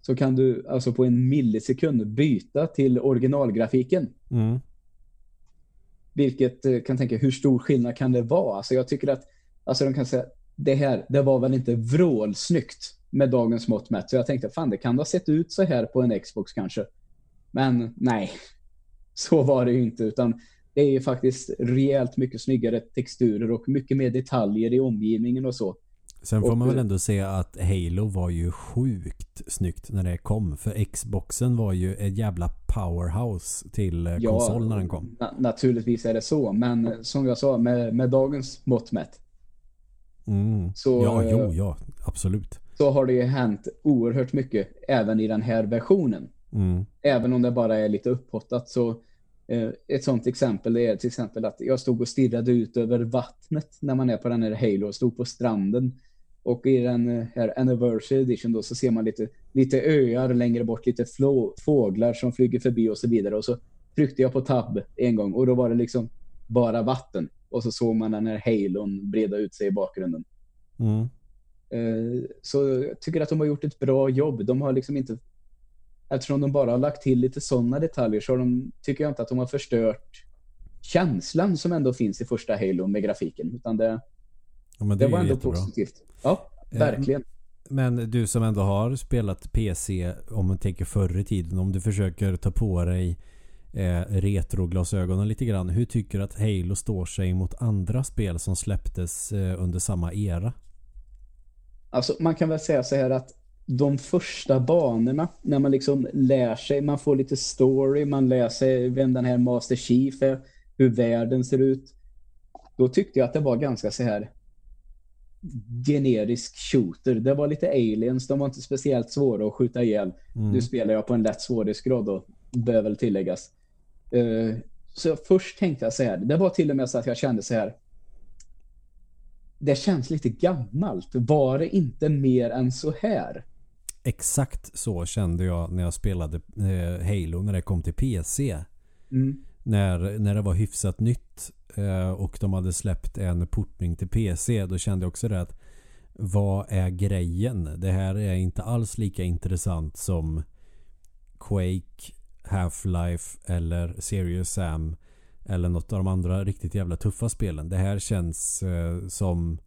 så kan du alltså på en millisekund byta till originalgrafiken. Mm. Vilket eh, kan tänka, hur stor skillnad kan det vara? Alltså jag tycker att, alltså de kan säga, det här, det var väl inte vrålsnyggt med dagens mått mätt. Så jag tänkte, fan det kan ha sett ut så här på en Xbox kanske. Men nej, så var det ju inte. Utan det är ju faktiskt rejält mycket snyggare texturer och mycket mer detaljer i omgivningen och så. Sen får Och- man väl ändå säga att Halo var ju sjukt snyggt när det kom. För Xboxen var ju ett jävla powerhouse till eh, konsol när den kom. na- naturligtvis är det så. Men eh, som jag sa, med, med dagens mått mätt Mm. Så, ja, eh, jo, ja, absolut. så har det ju hänt oerhört mycket även i den här versionen. Mm. Även om det bara är lite upphottat så eh, ett sånt exempel är till exempel att jag stod och stirrade ut över vattnet när man är på den här Halo och stod på stranden. Och i den eh, här Anniversary Edition då så ser man lite, lite öar längre bort, lite flå, fåglar som flyger förbi och så vidare. Och så tryckte jag på tab en gång och då var det liksom bara vatten. Och så såg man den här halon breda ut sig i bakgrunden. Mm. Eh, Så jag tycker att de har gjort ett bra jobb. De har liksom inte eftersom de bara har lagt till lite sådana detaljer så de, tycker jag inte att de har förstört känslan som ändå finns i första Halo med grafiken. Utan det, Ja, det, det, var ändå jättebra. positivt. Ja, Eh, verkligen. Men du som ändå har spelat PC, om man tänker förr i tiden, om du försöker ta på dig eh, retroglasögonen lite grann. Hur tycker du att Halo står sig mot andra spel som släpptes eh, under samma era? Alltså, man kan väl säga så här att de första banorna, när man liksom lär sig, man får lite story, man lär sig vem den här Master Chief är, hur världen ser ut. Då tyckte jag att det var ganska så här generisk shooter. Det var lite aliens, de var inte speciellt svåra att skjuta ihjäl. Mm. Nu spelar jag på en lätt svårighetsgrad då, bör väl tilläggas. Eh, så först tänkte jag så här, det var till och med så att jag kände så här. Det känns lite gammalt. Var det inte mer än så här? Exakt så kände jag när jag spelade eh, Halo när det kom till PC. Mm. När, när det var hyfsat nytt Eh, och de hade släppt en portning till PC. Då kände jag också det att vad är grejen? Det här är inte alls lika intressant som Quake, Half-Life eller Serious Sam eller något av de andra riktigt jävla tuffa spelen. Det här känns eh, som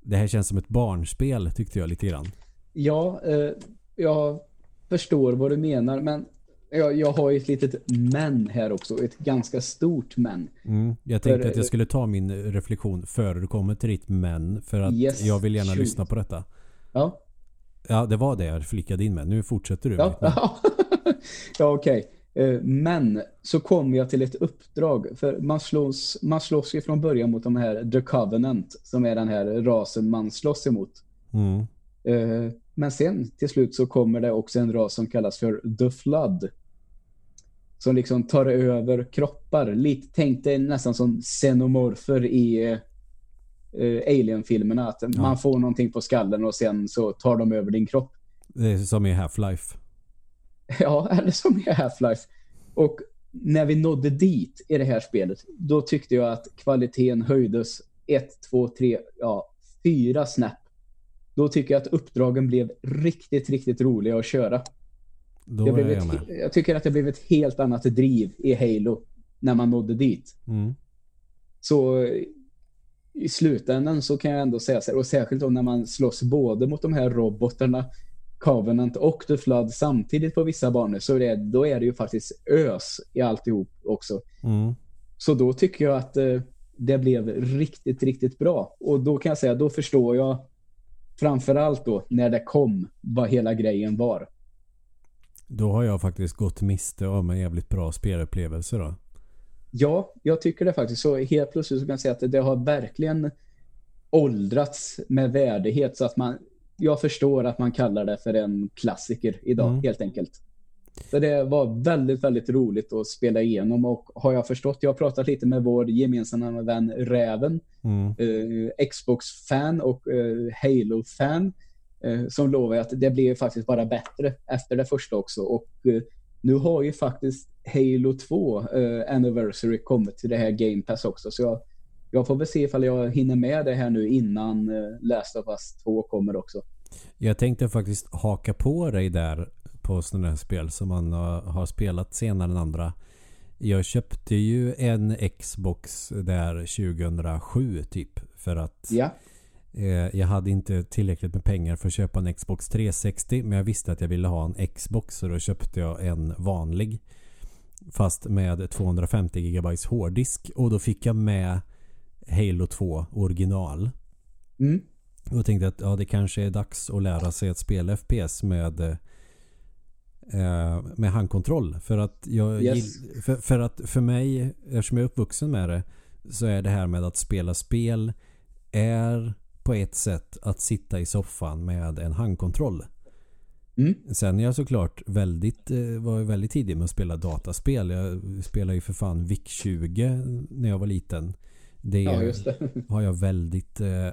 det här känns som ett barnspel tyckte jag lite grann. Ja, eh, jag förstår vad du menar, men jag, jag har ju ett litet men här också. Ett ganska stort men. Mm. Jag tänkte För- att jag skulle ta min reflektion före du kommer till ditt men. För att Yes, jag vill gärna shoot. lyssna på detta. Ja, Ja, det var det jag flickade in med. Nu fortsätter du. ja, ja. ja okej. Eh, Men så kom jag till ett uppdrag. För man slåss, man slåss ju från början mot de här The Covenant, som är den här rasen man slåss emot. Mm. Eh, Men sen till slut så kommer det också en ras som kallas för The Flood. Som liksom tar över kroppar. Lite, tänk dig nästan som xenomorfer i eh, Alien-filmerna. Att man får någonting på skallen och sen så tar de över din kropp. Det är som i Half-Life. Ja, eller som i Half-Life. Och när vi nådde dit i det här spelet, då tyckte jag att kvaliteten höjdes ett, två, tre, ja, fyra snäpp. Då tycker jag att uppdragen blev riktigt, riktigt roliga att köra. Då jag ett, med. jag tycker att det blev ett helt annat driv i Halo när man nådde dit. Mm. Så i slutändan så kan jag ändå säga så här, och särskilt då när man slåss både mot de här robotarna, Covenant och The Flood samtidigt på vissa banor, så det, då är det ju faktiskt ös i alltihop också. Mm. Så då tycker jag att eh, det blev riktigt, riktigt bra. Och då kan jag säga, då förstår jag framförallt då när det kom vad hela grejen var. Då har jag faktiskt gått miste om en jävligt bra spelupplevelse då. Ja, jag tycker det faktiskt. Så helt plötsligt så kan jag säga att det har verkligen åldrats med värdighet så att man jag förstår att man kallar det för en klassiker idag mm. helt enkelt. Så det var väldigt, väldigt roligt att spela igenom och har jag förstått, jag har pratat lite med vår gemensamma vän Räven, mm. eh, Xbox-fan och eh, Halo-fan som lovar att det blir faktiskt bara bättre efter det första också och eh, nu har ju faktiskt Halo 2 eh, Anniversary kommit till det här Game Pass också så jag, jag får väl se ifall jag hinner med det här nu innan eh, Last of Us 2 kommer också. Jag tänkte faktiskt haka på dig där på sådana här spel som man har spelat senare än andra. Jag köpte ju en Xbox där 2007 typ för att ja. Eh, jag hade inte tillräckligt med pengar för att köpa en Xbox 360 men jag visste att jag ville ha en Xbox så då köpte jag en vanlig fast med 250 GB hårddisk och då fick jag med Halo 2 original. Mm. Och tänkte att ja, det kanske är dags att lära sig att spela FPS med eh, med handkontroll. För att jag yes. för, för, att för mig, eftersom jag är uppvuxen med det, så är det här med att spela spel är på ett sätt att sitta i soffan med en handkontroll. Mm. Sen är jag såklart väldigt, eh, var väldigt tidig med att spela dataspel. Jag spelade ju för fan VIC-20 när jag var liten. Det, ja, det. har jag väldigt eh,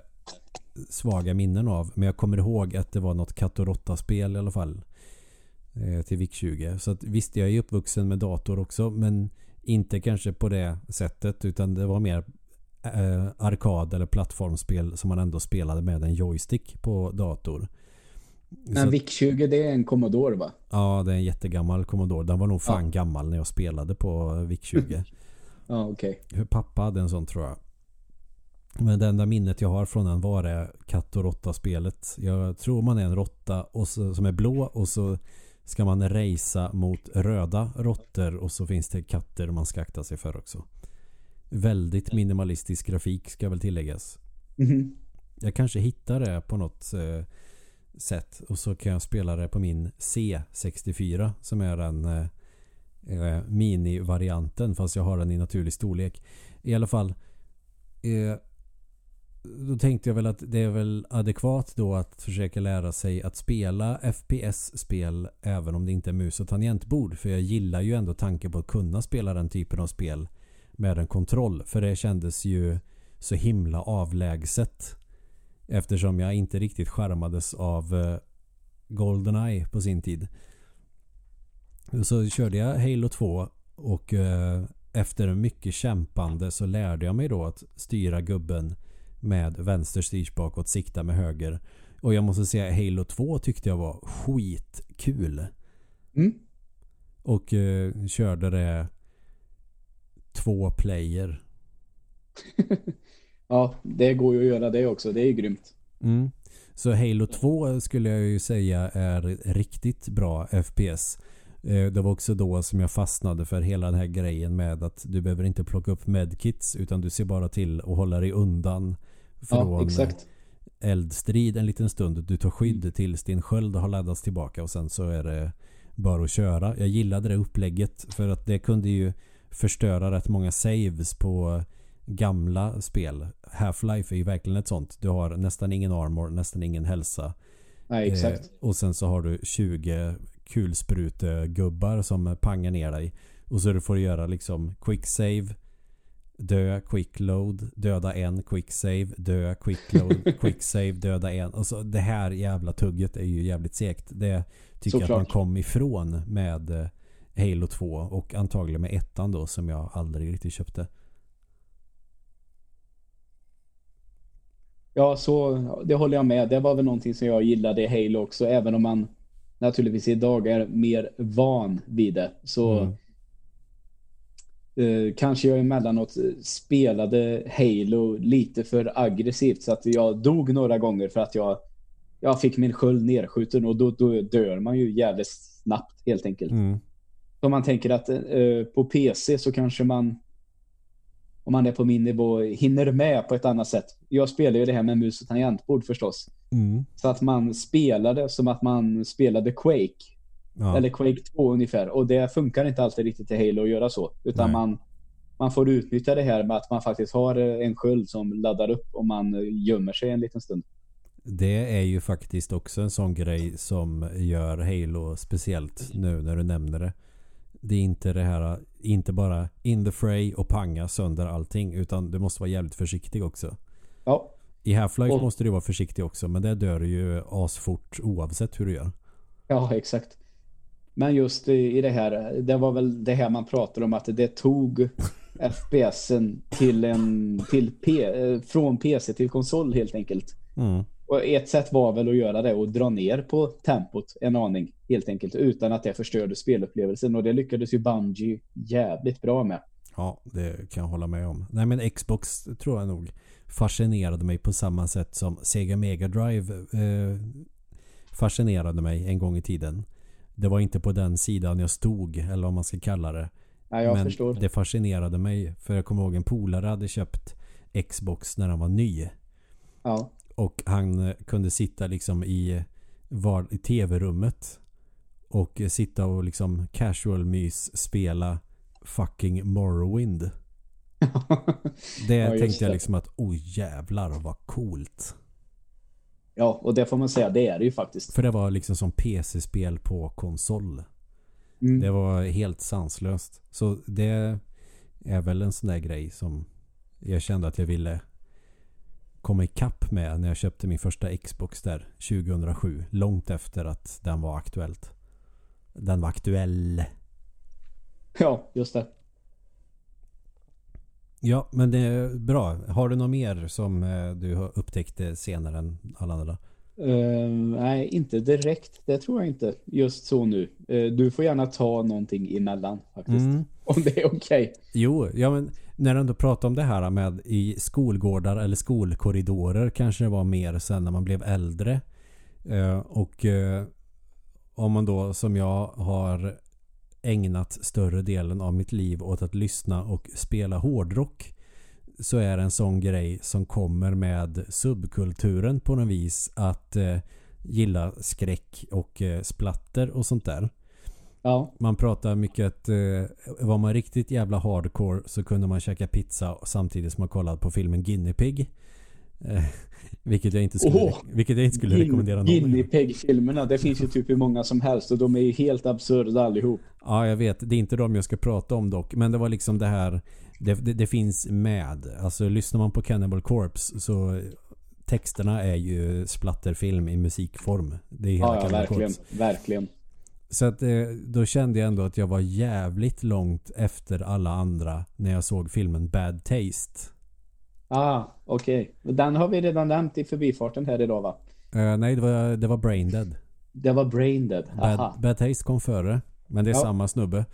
svaga minnen av. Men jag kommer ihåg att det var något katt och råtta-spel i alla fall. Eh, till VIC-20. Så att, visst, jag är uppvuxen med dator också. Men inte kanske på det sättet. Utan det var mer eh, arkad eller plattformspel som man ändå spelade med en joystick på dator. Men VIC-20 det är en Commodore va? Ja, det är en jättegammal Commodore. Den var nog fan ja. gammal när jag spelade på VIC-20. ja, okej. Okay. Pappa hade en sån tror jag. Men det enda minnet jag har från den var det katt och råtta-spelet. Jag tror man är en råtta och så, som är blå och så ska man racea mot röda råttor och så finns det katter man ska akta sig för också. Väldigt minimalistisk grafik ska väl tilläggas. Mm. Jag kanske hittar det på något eh, sätt och så kan jag spela det på min C64 som är den eh, eh, mini-varianten fast jag har den i naturlig storlek. I alla fall eh, då tänkte jag väl att det är väl adekvat då att försöka lära sig att spela FPS-spel även om det inte är mus och tangentbord. För jag gillar ju ändå tanken på att kunna spela den typen av spel med en kontroll. För det kändes ju så himla avlägset. Eftersom jag inte riktigt skärmades av eh, Goldeneye på sin tid. Så körde jag Halo 2 och eh, efter mycket kämpande så lärde jag mig då att styra gubben med vänster styrs bakåt, sikta med höger. Och jag måste säga Halo 2 tyckte jag var skitkul. Mm. Och eh, körde det två player. ja, det går ju att göra det också. Det är ju grymt. Mm. Så Halo 2 skulle jag ju säga är riktigt bra FPS. Eh, det var också då som jag fastnade för hela den här grejen med att du behöver inte plocka upp medkits utan du ser bara till att hålla dig undan från ja, exakt. eldstrid en liten stund. Du tar skydd mm. tills din sköld har laddats tillbaka och sen så är det bara att köra. Jag gillade det upplägget för att det kunde ju förstöra rätt många saves på gamla spel. Half-Life är ju verkligen ett sånt. Du har nästan ingen armor, nästan ingen hälsa. Nej, exakt. Eh, och sen så har du 20 kulsprutegubbar som pangar ner dig. Och så får du göra liksom quick save dö, quick load, döda en, quick save, dö, quick load, quick save, döda en. Alltså det här jävla tugget är ju jävligt segt. Det tycker jag att man kom ifrån med eh, Halo 2 och antagligen med ettan då som jag aldrig riktigt köpte. Ja, så det håller jag med. Det var väl någonting som jag gillade i Halo också, även om man naturligtvis idag är mer van vid det. Så mm Eh, kanske jag emellanåt spelade Halo lite för aggressivt så att jag dog några gånger för att jag, jag fick min sköld nerskjuten och då, då dör man ju jävligt snabbt helt enkelt. Mm. Om man tänker att eh, på PC så kanske man om man är på min nivå hinner med på ett annat sätt. Jag spelar ju det här med mus och tangentbord förstås. Mm. Så att man spelade som att man spelade Quake. Ja. Eller Quake 2 ungefär. Och det funkar inte alltid riktigt i Halo att göra så. Utan Nej. man, man får utnyttja det här med att man faktiskt har eh, en sköld som laddar upp om man eh, gömmer sig en liten stund. Det är ju faktiskt också en sån grej som gör Halo speciellt nu när du nämner det. Det är inte det här, inte bara in the fray och panga sönder allting utan du måste vara jävligt försiktig också. Ja, I Half-Life Och- måste du vara försiktig också men det dör du ju asfort oavsett hur du gör. ja exakt. Men just i i det här, det var väl det här man pratade om att det tog FPSen till en, till P, eh, från PC till konsol helt enkelt. Mm. Och ett sätt var väl att göra det och dra ner på tempot en aning helt enkelt utan att det förstörde spelupplevelsen och det lyckades ju Bungie jävligt bra med. Ja, det kan jag hålla med om. Nej men Xbox tror jag nog fascinerade mig på samma sätt som Sega Mega Drive eh, fascinerade mig en gång i tiden. Det var inte på den sidan jag stod eller vad man ska kalla det. Ja, jag men förstår. det fascinerade mig för jag kommer ihåg en polare hade köpt Xbox när han var ny. Ja. Och han eh, kunde sitta liksom i, var, i tv-rummet och eh, sitta och liksom casual mys spela fucking Morrowind. Det Ja, tänkte jag det. liksom att oj jävlar vad coolt. ja, och det får man säga, det är det ju faktiskt. För det var liksom som PC-spel på konsol. Mm. Det var helt sanslöst. Så det är väl en sån där grej som jag kände att jag ville komma ikapp med när jag köpte min första Xbox där 2007. Långt efter att den var aktuellt. Den var aktuell. Ja, just det. Ja, men det är bra. Har du något mer som eh, du har upptäckt eh, senare än alla andra? Eh, nej, inte direkt. Det tror jag inte. Just så nu. Eh, du får gärna ta någonting emellan faktiskt. Mm. Om det är okej. Jo, ja men när du ändå pratar om det här med i skolgårdar eller skolkorridorer kanske det var mer sen när man blev äldre. Eh, och eh, om man då som jag har ägnat större delen av mitt liv åt att lyssna och spela hårdrock så är det en sån grej som kommer med subkulturen på något vis att eh, gilla skräck och eh, splatter och sånt där. Ja. Man pratar mycket att eh, var man riktigt jävla hardcore så kunde man käka pizza samtidigt som man kollade på filmen Guinea Pig. Eh, vilket jag inte skulle, Åh! vilket jag inte skulle rekommendera någon. Guinea. Pig-filmerna, det finns ju typ hur många som helst och de är ju helt absurda allihop. Ja, jag vet. Det är inte de jag ska prata om dock. Men det var liksom det här. Det, det, det finns med. Alltså lyssnar man på Cannibal Corpse så texterna är ju splatterfilm i musikform. Det är hela Ja, ja verkligen. Corpse. Verkligen. Så att eh, då kände jag ändå att jag var jävligt långt efter alla andra när jag såg filmen Bad Taste. Ah, okej. Den har vi redan nämnt i förbifarten här idag va? Eh, nej, det var, det var Brain Dead. Det var Brain Dead. Aha. Bad, Bad Taste kom före. Men det är Ja. samma snubbe.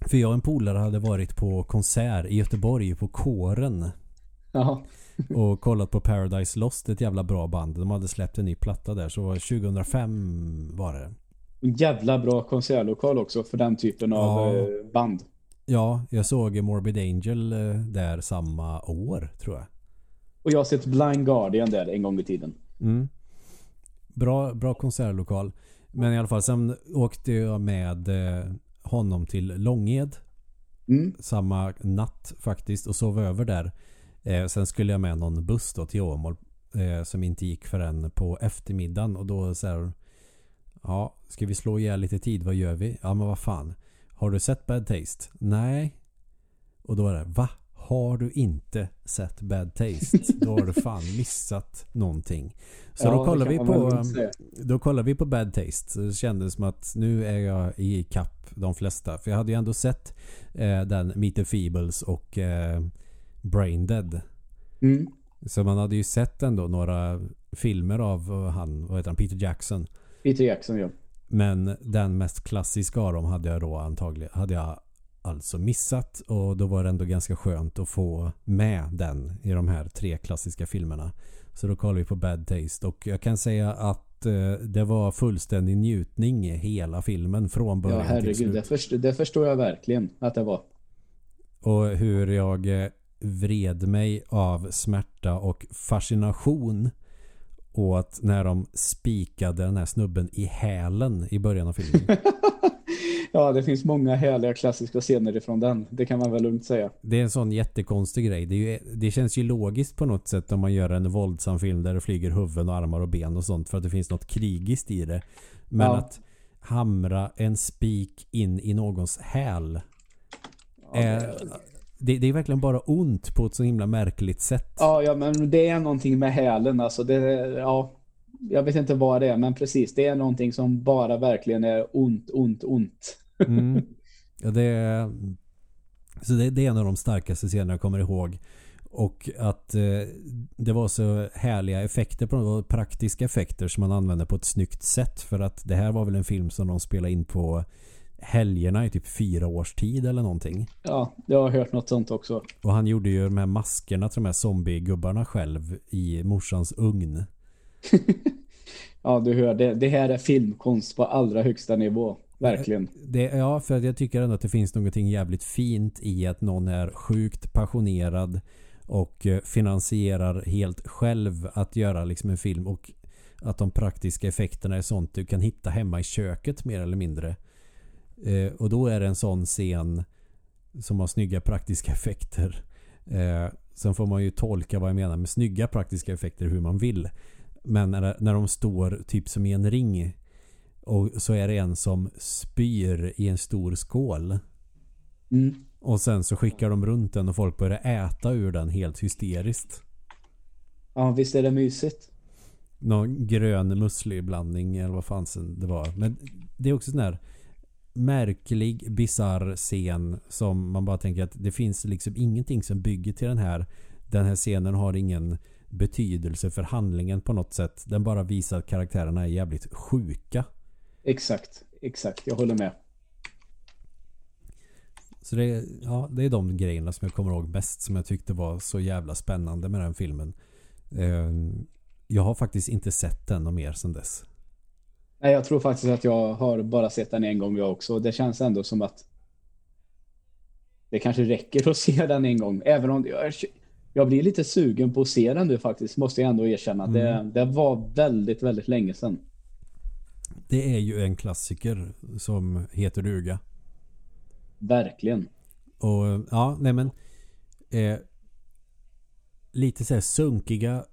För jag och en polare hade varit på konsert i Göteborg på Kåren. Ja. Och kollat på Paradise Lost, ett jävla bra band. De hade släppt en ny platta där. Så 2005 var det. En jävla bra konsertlokal också för den typen av Ja. eh, band. Ja, jag såg Morbid Angel eh, där samma år tror jag. Och jag har sett Blind Guardian där en gång i tiden. Mm. Bra, bra konsertlokal. Men i alla fall, sen åkte jag med eh, honom till Långed. Mm. Samma natt faktiskt och sov över där. Eh, sen skulle jag med någon buss då till Åmål. Eh, som inte gick förrän på eftermiddagen. Och då så här, Ja, ska vi slå ihjäl lite tid? Vad gör vi? Ja, men vad fan. Har du sett Bad Taste? Nej. Och då är det, va? Har du inte sett Bad Taste? Då har du fan missat någonting. Så Ja, då kollar vi på då kollar vi på Bad Taste. Så det kändes som att nu är jag i kapp de flesta. För jag hade ju ändå sett eh, den Meet the Feebles och eh, Brain Dead. Mm. Så man hade ju sett ändå några filmer av eh, han, vad heter han, Peter Jackson. Peter Jackson ja. Men den mest klassiska av dem hade jag då antagligen hade jag alltså missat och då var det ändå ganska skönt att få med den i de här tre klassiska filmerna. Så då kollade vi på Bad Taste och jag kan säga att eh, det var fullständig njutning i hela filmen från början Ja till herregud, slut. det, först, det förstår jag verkligen att det var. Och hur jag eh, vred mig av smärta och fascination Att när de spikade den här snubben i hälen i början av filmen. ja, det finns många härliga klassiska scener ifrån den. Det kan man väl lugnt säga. Det är en sån jättekonstig grej. Det, ju, det, känns ju logiskt på något sätt om man gör en våldsam film där det flyger huvuden och armar och ben och sånt för att det finns något krigiskt i det. Men ja. att hamra en spik in i någons häl ja, är, det, det, är verkligen bara ont på ett så himla märkligt sätt. Ja, ja men det är någonting med hälen. Alltså det, ja, jag vet inte vad det är, men precis. Det är någonting som bara verkligen är ont, ont, ont. Mm. Ja, det är, så det, det, är en av de starkaste scenerna jag kommer ihåg. Och att eh, det var så härliga effekter på det praktiska effekter som man använde på ett snyggt sätt. För att det här var väl en film som de spelade in på helgerna i typ fyra års tid eller någonting. Ja, jag har hört något sånt också. Och han gjorde ju de här maskerna till de här zombiegubbarna själv i morsans ugn. ja, du hör, det, det här är filmkonst på allra högsta nivå. Verkligen. Det, ja, för jag tycker ändå att det finns någonting jävligt fint i att någon är sjukt passionerad och eh, finansierar helt själv att göra liksom en film och att de praktiska effekterna är sånt du kan hitta hemma i köket mer eller mindre. Eh, och då är det en sån scen som har snygga praktiska effekter. Eh, sen får man ju tolka vad jag menar med snygga praktiska effekter hur man vill. Men när, när de står typ som i en ring och så är det en som spyr i en stor skål. Mm. Och sen så skickar de runt den och folk börjar äta ur den helt hysteriskt. Ja, visst är det mysigt. Någon grön musli-blandning eller vad fan det var. Men det är också sån här märklig, bizarr scen som man bara tänker att det finns liksom ingenting som bygger till den här. Den här scenen har ingen betydelse för handlingen på något sätt. Den bara visar att karaktärerna är jävligt sjuka. Exakt, exakt. Jag håller med. Så det är, ja, det är de grejerna som jag kommer ihåg bäst som jag tyckte var så jävla spännande med den filmen. Ehm, jag har faktiskt inte sett den och mer sedan dess. Nej, jag tror faktiskt att jag har bara sett den en gång jag också. Det känns ändå som att det kanske räcker att se den en gång. Även om jag, jag blir lite sugen på att se den nu faktiskt. Måste jag ändå erkänna. Mm. Det, det var väldigt, väldigt länge sedan. Det är ju en klassiker som heter duga. Verkligen. Och ja, nej men eh, lite så här sunkiga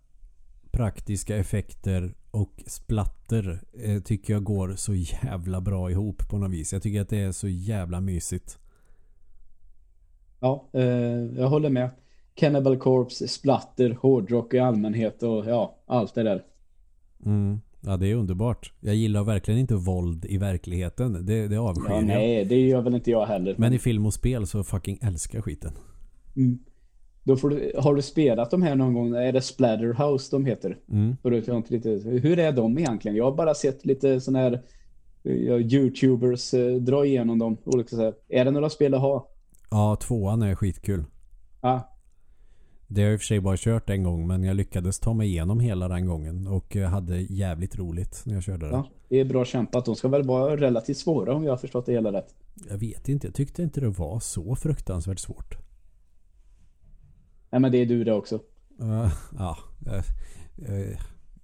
praktiska effekter och splatter eh, tycker jag går så jävla bra ihop på något vis. Jag tycker att det är så jävla mysigt. Ja, eh, jag håller med. Cannibal Corpse, splatter, hårdrock i allmänhet och ja, allt det där. Mm. Ja, det är underbart. Jag gillar verkligen inte våld i verkligheten. Det, det avskyr ja, Nej, det gör väl inte jag heller. Men i film och spel så fucking älskar skiten. Mm. Då du, har du spelat de här någon gång? Är det Splatterhouse de heter? Mm. lite, hur är de egentligen? Jag har bara sett lite sådana här Youtubers eh, dra igenom dem. Olika så Är det några spel att ha? Ja, tvåan är skitkul. Ja. Det har jag i och för sig bara kört en gång men jag lyckades ta mig igenom hela den gången och hade jävligt roligt när jag körde det. Ja, det är bra kämpat. De ska väl vara relativt svåra om jag har förstått det hela rätt. Jag vet inte. Jag tyckte inte det var så fruktansvärt svårt. Nej men det är du det också. Uh, ja. Uh,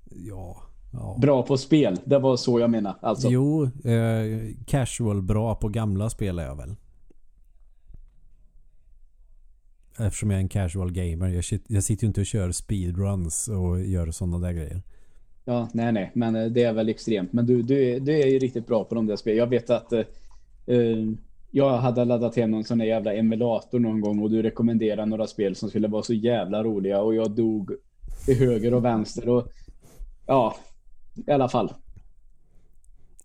ja. Ja. Bra på spel, det var så jag menar. Alltså. Jo, casual bra på gamla spel är jag väl. Eftersom jag är en casual gamer. Jag, jag sitter ju inte och kör speedruns och gör sådana där grejer. Ja, nej nej. Men det är väl extremt. Men du, du, är, du är ju riktigt bra på de där spelen. Jag vet att uh, jag hade laddat hem någon sån där jävla emulator någon gång och du rekommenderade några spel som skulle vara så jävla roliga och jag dog till höger och vänster och ja, i alla fall.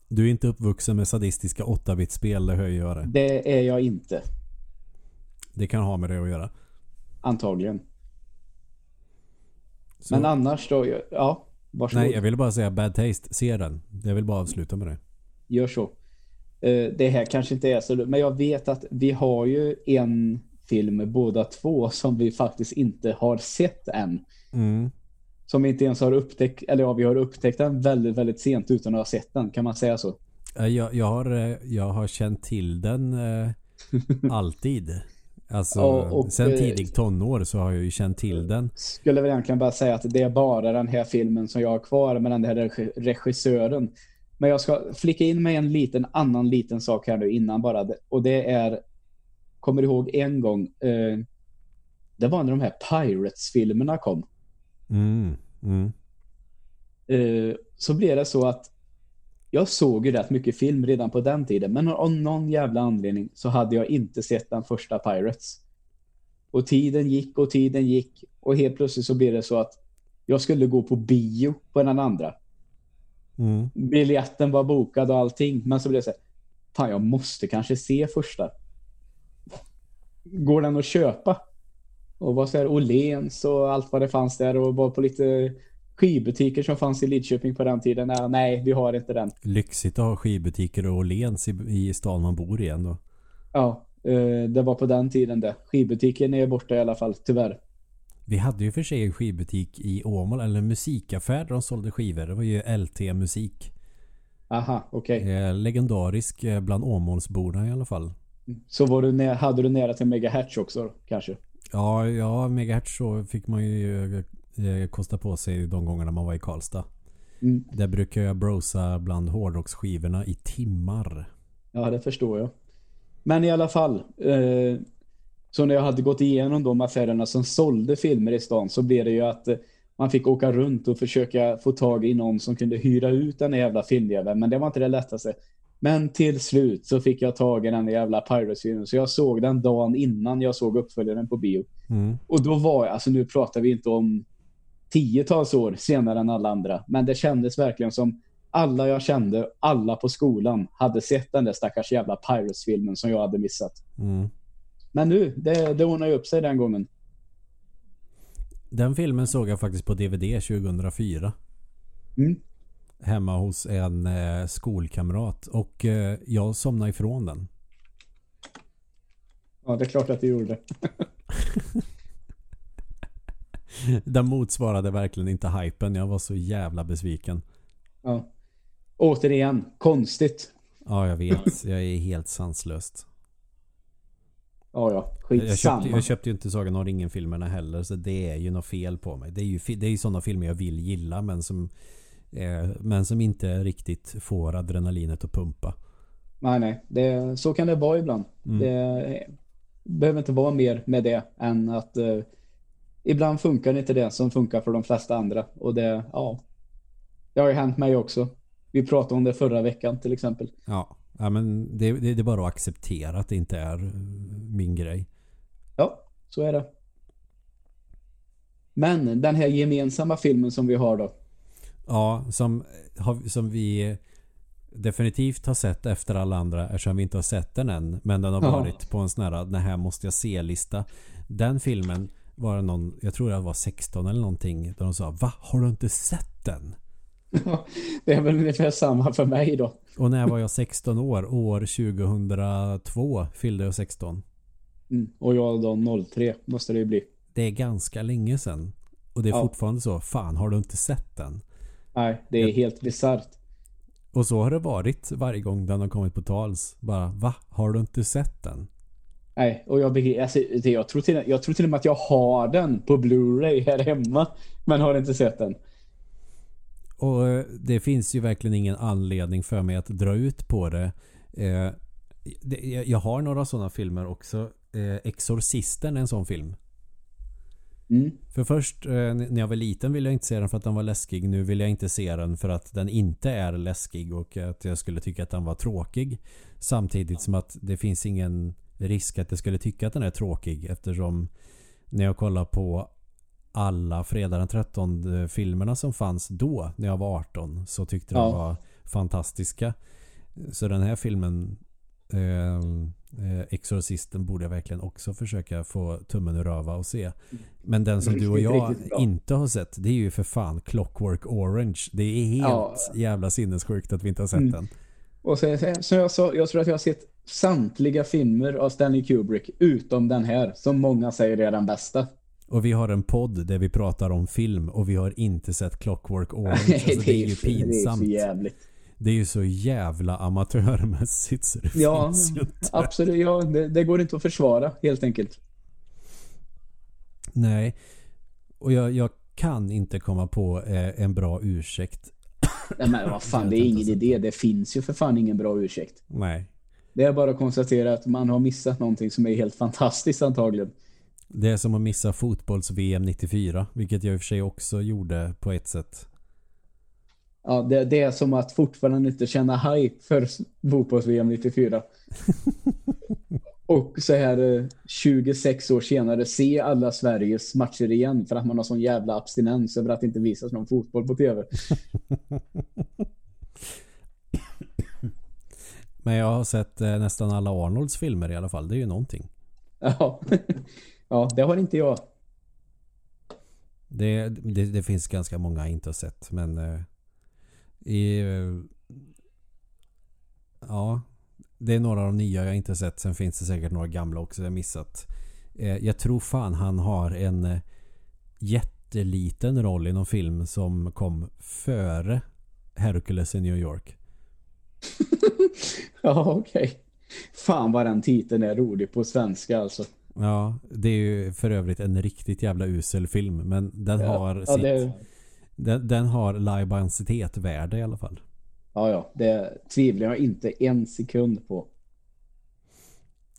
Du är inte uppvuxen med sadistiska 8-bit-spel, det hör jag göra. Det är jag inte. Det kan ha med det att göra. Antagligen. Så. Men annars då, ja, varsågod. Nej, jag ville bara säga bad taste. Se den. Jag vill bara avsluta med det. Gör så. Eh, det här kanske inte är så, men jag vet att vi har ju en film båda två som vi faktiskt inte har sett än. Mm. Som vi inte ens har upptäckt, eller ja, vi har upptäckt den väldigt, väldigt sent utan att ha sett den, kan man säga så? Jag, jag, har, eh, jag har känt till den eh, alltid. Alltså, Och- och, sen eh, tidig tonår så har jag ju känt till den. Skulle väl egentligen bara säga att det är bara den här filmen som jag har kvar med den här regi- regissören. Men jag ska flicka in med en liten annan liten sak här nu innan bara. Och det är, kommer ihåg en gång, eh, det var när de här Pirates-filmerna kom. Mm, mm. Eh, så blev det så att jag såg ju rätt mycket film redan på den tiden. Men av någon jävla anledning så hade jag inte sett den första Pirates. Och tiden gick och tiden gick. Och helt plötsligt så blev det så att jag skulle gå på bio på den andra. Mm. Biljetten var bokad och allting. Men så blev det så här. Fan, jag måste kanske se första. Går den att köpa? Och var så här Åhléns och allt vad det fanns där och var på lite skivbutiker som fanns i Lidköping på den tiden. Nej, nej vi har inte den. Lyxigt att ha skivbutiker och Åhléns i, i stan man bor i ändå. Ja, eh, det var på den tiden det. Skivbutiken är borta i alla fall, tyvärr. Vi hade ju för sig en skivbutik i Åmål, eller en musikaffär där de sålde skivor. Det var ju LT Musik. Aha, okej. Eh, legendarisk eh, bland Åmålsborna i alla fall. Så var du hade du nära till Megahertz också kanske? Ja, ja, megahertz så fick man ju eh, kosta på sig de gångerna man var i Karlstad. Mm. Där brukar jag brosa bland hårdrocksskivorna i timmar. Ja, det förstår jag. Men i alla fall. Eh, så när jag hade gått igenom de affärerna som sålde filmer i stan så blev det ju att eh, man fick åka runt och försöka få tag i någon som kunde hyra ut den jävla filmjäveln. Men det var inte det lättaste. Men till slut så fick jag tag i den jävla Pirates-filmen. Så jag såg den dagen innan jag såg uppföljaren på bio. Mm. Och då var jag, alltså nu pratar vi inte om tiotals år senare än alla andra. Men det kändes verkligen som alla jag kände, alla på skolan, hade sett den där stackars jävla Pirates-filmen som jag hade missat. Mm. Men nu, det, det ordnade ju upp sig den gången. Den filmen såg jag faktiskt på DVD 2004. Mm. Hemma hos en eh, skolkamrat. Och eh, jag somnade ifrån den. Ja, det är klart att det gjorde. Den motsvarade verkligen inte hypen. Jag var så jävla besviken. Ja. Återigen, konstigt. Ja, jag vet. Jag är helt sanslöst. Ja, ja, Jag köpte, jag köpte ju inte Sagan om ringen-filmerna heller. Så det är ju något fel på mig. Det är ju, det är ju sådana filmer jag vill gilla. Men som, eh, men som inte riktigt får adrenalinet att pumpa. Nej, nej. Det, så kan det vara ibland. Mm. Det behöver inte vara mer med det än att eh, ibland funkar det inte det som funkar för de flesta andra. Och det, ja. Det har ju hänt mig också. Vi pratade om det förra veckan till exempel. Ja, ja men det, det, det är bara att acceptera att det inte är eh, min grej. Ja, så är det. Men den här gemensamma filmen som vi har då. Ja, som, har, som vi definitivt har sett efter alla andra eftersom vi inte har sett den än. Men den har Ja. varit på en sån här, den här måste jag se-lista. Den filmen var det någon, jag tror det var 16 eller någonting, där de sa Va? Har du inte sett den? Det är väl ungefär samma för mig då. Och när var jag 16 år? År 2002 fyllde jag 16. Mm. Och jag då 03 måste det ju bli. Det är ganska länge sedan. Och det är Ja. fortfarande så. Fan, har du inte sett den? Nej, det är Jag- helt bisarrt. Och så har det varit varje gång den har kommit på tals. Bara, va? Har du inte sett den? Nej, och jag, alltså, jag, tror till, jag tror till och med att jag har den på Blu-ray här hemma. Men har inte sett den. Och eh, det finns ju verkligen ingen anledning för mig att dra ut på det. Eh, det jag- jag har några sådana filmer också. Eh, Exorcisten är en sån film. Mm. För först eh, när jag var liten ville jag inte se den för att den var läskig. Nu vill jag inte se den för att den inte är läskig och att jag skulle tycka att den var tråkig. Samtidigt som att det finns ingen risk att jag skulle tycka att den är tråkig eftersom när jag kollar på alla fredag den 13 filmerna som fanns då när jag var 18 så tyckte Ja. de var fantastiska. Så den här filmen eh, eh, Exorcisten borde jag verkligen också försöka få tummen ur röva och se. Men den som du och jag inte har sett det är ju för fan Clockwork Orange. Det är helt Ja. jävla sinnessjukt att vi inte har sett Mm. den. Och så, så jag sa, jag tror att jag har sett samtliga filmer av Stanley Kubrick utom den här som många säger är den bästa. Och vi har en podd där vi pratar om film och vi har inte sett Clockwork Orange. Alltså, det är ju för- Det är pinsamt. för jävligt. det är ju så jävla amatörmässigt så det Ja, finns ju inte. absolut. Ja, det, det går inte att försvara helt enkelt. Nej. Och jag, jag kan inte komma på eh, en bra ursäkt. Nej, men vad fan, det är ingen idé. Det finns ju för fan ingen bra ursäkt. Nej. Det är bara att konstatera att man har missat någonting som är helt fantastiskt antagligen. Det är som att missa fotbolls-VM 94. Vilket jag i och för sig också gjorde på ett sätt. Ja, det, det är som att fortfarande inte känna hype för fotbolls-VM 94. Och så här eh, 26 år senare se alla Sveriges matcher igen för att man har sån jävla abstinens över att det inte visas någon fotboll på tv. Men jag har sett eh, nästan alla Arnolds filmer i alla fall. Det är ju någonting. Ja, ja det har inte jag. Det, det, det finns ganska många jag inte har sett. Men eh, i, eh, ja, det är några av de nya jag inte har sett. Sen finns det säkert några gamla också jag missat. Eh, jag tror fan han har en eh, jätteliten roll i någon film som kom före Hercules i New York. Ja, okej. Fan vad den titeln är rolig på svenska alltså. Ja, det är ju för övrigt en riktigt jävla usel film. Men den Ja, har ja, sitt, det, den, den har lajbansitet värde i alla fall. ja, ja, det tvivlar jag inte en sekund på.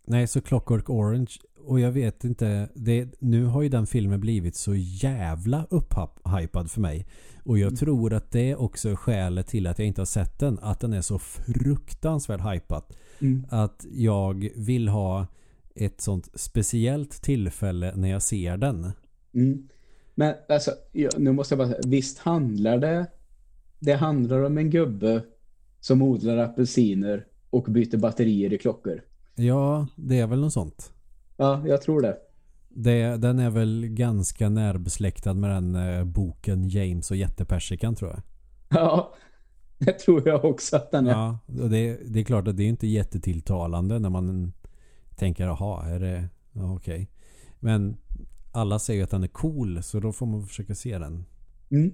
Nej, så Clockwork Orange och jag vet inte, det, nu har ju den filmen blivit så jävla upphypad för mig. Och jag tror att det är också skälet till att jag inte har sett den. Att den är så fruktansvärt hypad. Mm. Att jag vill ha ett sånt speciellt tillfälle när jag ser den. Mm. Men alltså, nu måste jag bara säga, visst handlar det det handlar om en gubbe som odlar apelsiner och byter batterier i klockor. Ja, det är väl något sånt. Ja, jag tror det. Det, den är väl ganska närbesläktad med den eh, boken James och jättepersikan tror jag. Ja, det tror jag också att den är. Ja, det, det är klart att det är inte jättetilltalande när man tänker jaha, är det... Ja, okej. Men alla säger att den är cool så då får man försöka se den. Mm.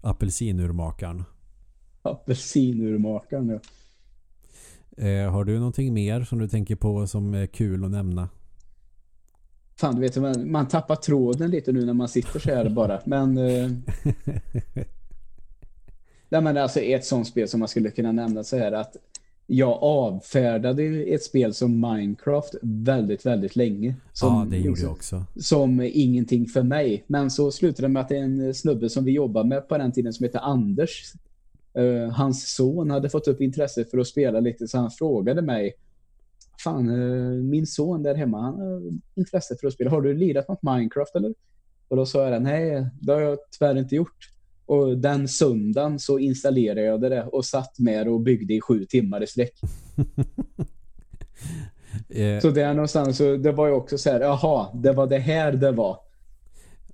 Apelsinurmakaren. Apelsinurmakaren, ja. Eh, har du någonting mer som du tänker på som är kul att nämna? Fan, du vet, man, man tappar tråden lite nu när man sitter så här bara. Men... Eh, nej, men alltså ett sånt spel som man skulle kunna nämna så här att jag avfärdade ett spel som Minecraft väldigt, väldigt länge. Som, ja, det gjorde liksom- jag också. som ingenting för mig. Men så slutade det med att en snubbe som vi jobbar med på den tiden som heter Anders. Eh, hans son hade fått upp intresse för att spela lite så han frågade mig Fan, eh, min son där hemma han har intresse för att spela. Har du lirat något Minecraft eller? Och då sa jag nej, det har jag tyvärr inte gjort. Och den söndagen så installerade jag det och satt med och byggde i sju timmar i sträck. Eh, Så där någonstans, så det var ju också så här, jaha, det var det här det var.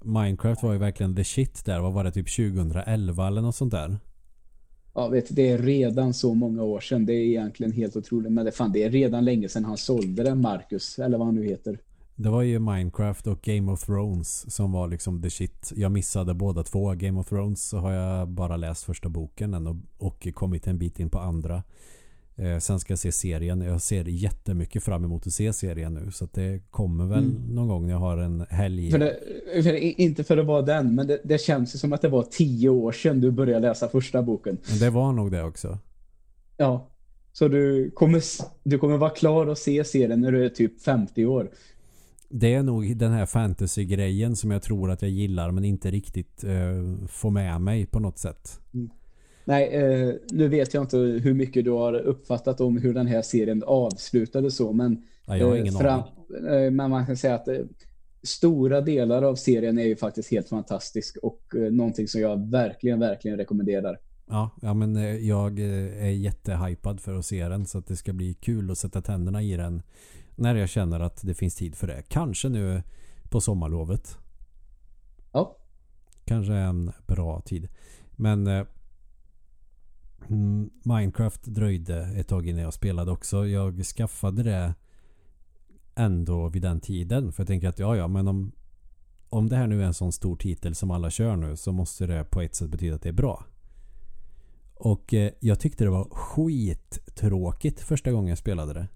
Minecraft var ju verkligen the shit där. Vad var det? Typ 2011 eller något sånt där? Ja, vet du, det är redan så många år sedan. Det är egentligen helt otroligt. Men det, fan, det är redan länge sedan han sålde den, Marcus. Eller vad han nu heter. Det var ju Minecraft och Game of Thrones som var liksom the shit. Jag missade båda två. Game of Thrones så har jag bara läst första boken än och, och kommit en bit in på andra. Eh, sen ska jag se serien. Jag ser jättemycket fram emot att se serien nu. Så det kommer väl Mm. någon gång när jag har en helg. För det, för det, inte för att vara den, men det, det känns ju som att det var tio år sedan du började läsa första boken. Men det var nog det också. Ja. Så du kommer, du kommer vara klar att se serien när du är typ 50 år. Det är nog den här fantasy-grejen som jag tror att jag gillar men inte riktigt eh, får med mig på något sätt. Nej, eh, nu vet jag inte hur mycket du har uppfattat om hur den här serien avslutade så, men Ja, jag har Eh, ingen fram- aning. eh, Men man kan säga att eh, stora delar av serien är ju faktiskt helt fantastisk och eh, någonting som jag verkligen, verkligen rekommenderar. Ja, ja men jag är jättehypad för att se den så att det ska bli kul att sätta tänderna i den när jag känner att det finns tid för det. Kanske nu på sommarlovet. Ja, Kanske en bra tid. Men eh, mm, Minecraft dröjde ett tag innan jag spelade också. Jag skaffade det ändå vid den tiden. För jag tänker att ja, ja, men om, om det här nu är en sån stor titel som alla kör nu så måste det på ett sätt betyda att det är bra. Och eh, jag tyckte det var skittråkigt första gången jag spelade det.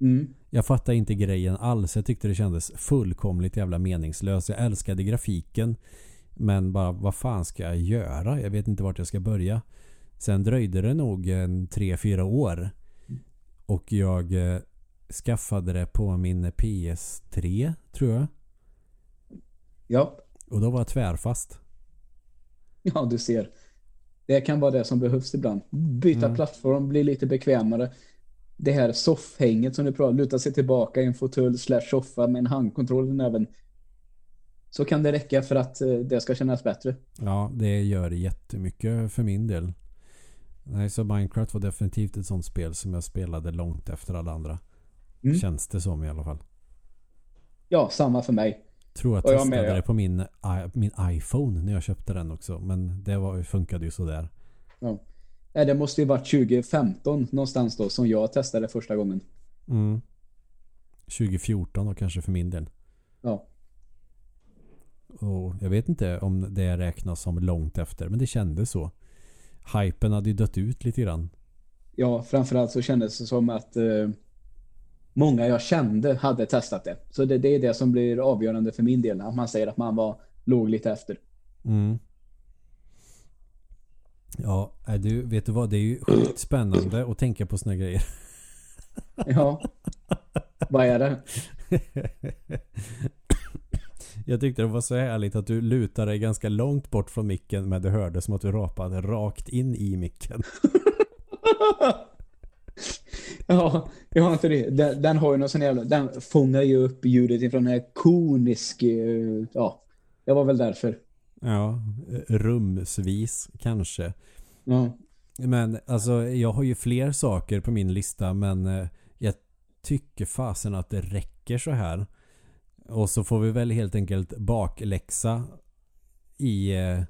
Mm. Jag fattade inte grejen alls. Jag tyckte det kändes fullkomligt jävla meningslöst. Jag älskade grafiken. Men bara vad fan ska jag göra? Jag vet inte vart jag ska börja. Sen dröjde det nog en tre fyra år. Och jag eh, skaffade det på min PS3 tror jag. Ja. Och då var jag tvärfast. Ja, du ser. Det kan vara det som behövs ibland. Byta Mm. plattform, bli lite bekvämare. Det här soffhänget som du pratar luta sig tillbaka i en fåtölj slash soffa med en handkontroll i näven. Så kan det räcka för att eh, det ska kännas bättre. Ja, det gör jättemycket för min del. Nej, så Minecraft var definitivt ett sånt spel som jag spelade långt efter alla andra. Mm. Känns det som i alla fall. Ja, samma för mig. Tror jag Och jag testade med, ja. det på min, min iPhone när jag köpte den också. Men det var, funkade ju sådär. Ja. Nej, det måste ju varit 2015 någonstans då som jag testade första gången. Mm. 2014 då kanske för min del. Ja. Och jag vet inte om det räknas som långt efter. Men det kändes så. Hypen hade ju dött ut lite grann. Ja, framförallt så kändes det som att eh, många jag kände hade testat det. Så det, det är det som blir avgörande för min del. Att man säger att man var låg lite efter. Mm. Ja, du, vet du vad? Det är ju sjukt spännande att tänka på såna grejer. Ja. Vad är det? Jag tyckte det var så härligt att du lutade dig ganska långt bort från micken men det hördes som att du rapade rakt in i micken. Ja, jag har inte det. Den, den har ju någon sån jävla... Den fångar ju upp ljudet ifrån en här konisk... eh, Ja, det var väl därför. Ja, rumsvis kanske. Ja. Men alltså jag har ju fler saker på min lista men eh, jag tycker fasen att det räcker så här. Och så får vi väl helt enkelt bakläxa i eh,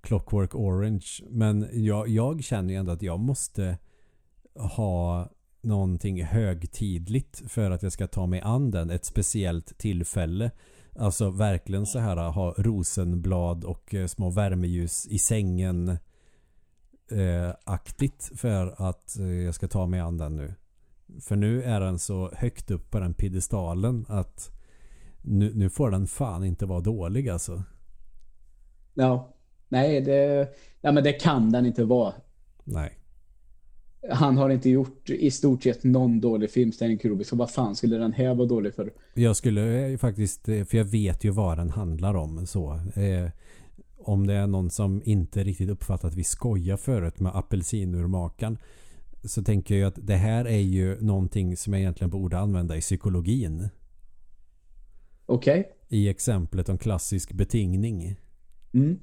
Clockwork Orange. Men jag, jag känner ju ändå att jag måste ha någonting högtidligt för att jag ska ta mig an den. Ett speciellt tillfälle. Alltså verkligen så här ha rosenblad och eh, små värmeljus i sängen eh, aktigt för att eh, jag ska ta mig an den nu. För nu är den så högt upp på den piedestalen att nu, nu får den fan inte vara dålig alltså. ja. Nej, det... Ja, men det kan den inte vara. Nej. Han har inte gjort i stort sett någon dålig film, Stanley Kubrick. Så vad fan skulle den här vara dålig för? Jag skulle eh, faktiskt, eh, för jag vet ju vad den handlar om så. Eh, om det är någon som inte riktigt uppfattat att vi skojar förut med apelsinurmakan så tänker jag att det här är ju någonting som jag egentligen borde använda i psykologin. Okej? I exemplet om klassisk betingning. Mm.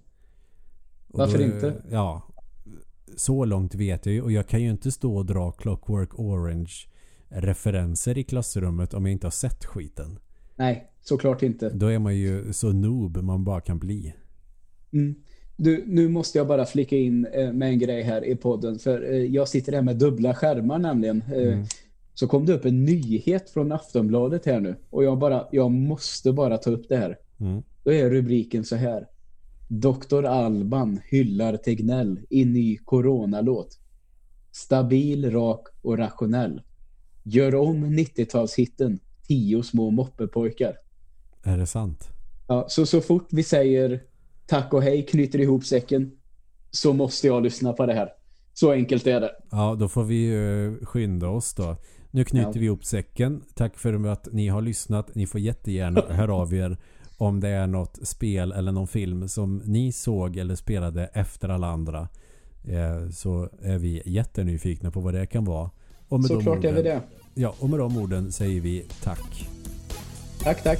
Varför då- inte? Ja. Så långt vet jag ju och jag kan ju inte stå och dra Clockwork Orange referenser i klassrummet om jag inte har sett skiten. Nej, såklart inte. Då är man ju så noob man bara kan bli. Mm. Du, nu måste jag bara flika in eh, med en grej här i podden. För eh, jag sitter här med dubbla skärmar nämligen. Eh, Mm. Så kom det upp en nyhet från Aftonbladet här nu. Och jag bara, jag måste bara ta upp det här. Mm. Då är rubriken så här. Dr. Alban hyllar Tegnell i ny coronalåt. Stabil, rak och rationell. Gör om 90-talshitten Tio små moppepojkar. Är det sant? Ja, så, så fort vi säger tack och hej, knyter ihop säcken, så måste jag lyssna på det här. Så enkelt är det. Ja, då får vi ju skynda oss då. Nu knyter Ja. vi ihop säcken. Tack för att ni har lyssnat. Ni får jättegärna höra av er om det är något spel eller någon film som ni såg eller spelade efter alla andra. Eh, Så är vi jättenyfikna på vad det kan vara. Och med de Såklart är vi det. Ja, och med de orden säger vi tack. Tack, tack.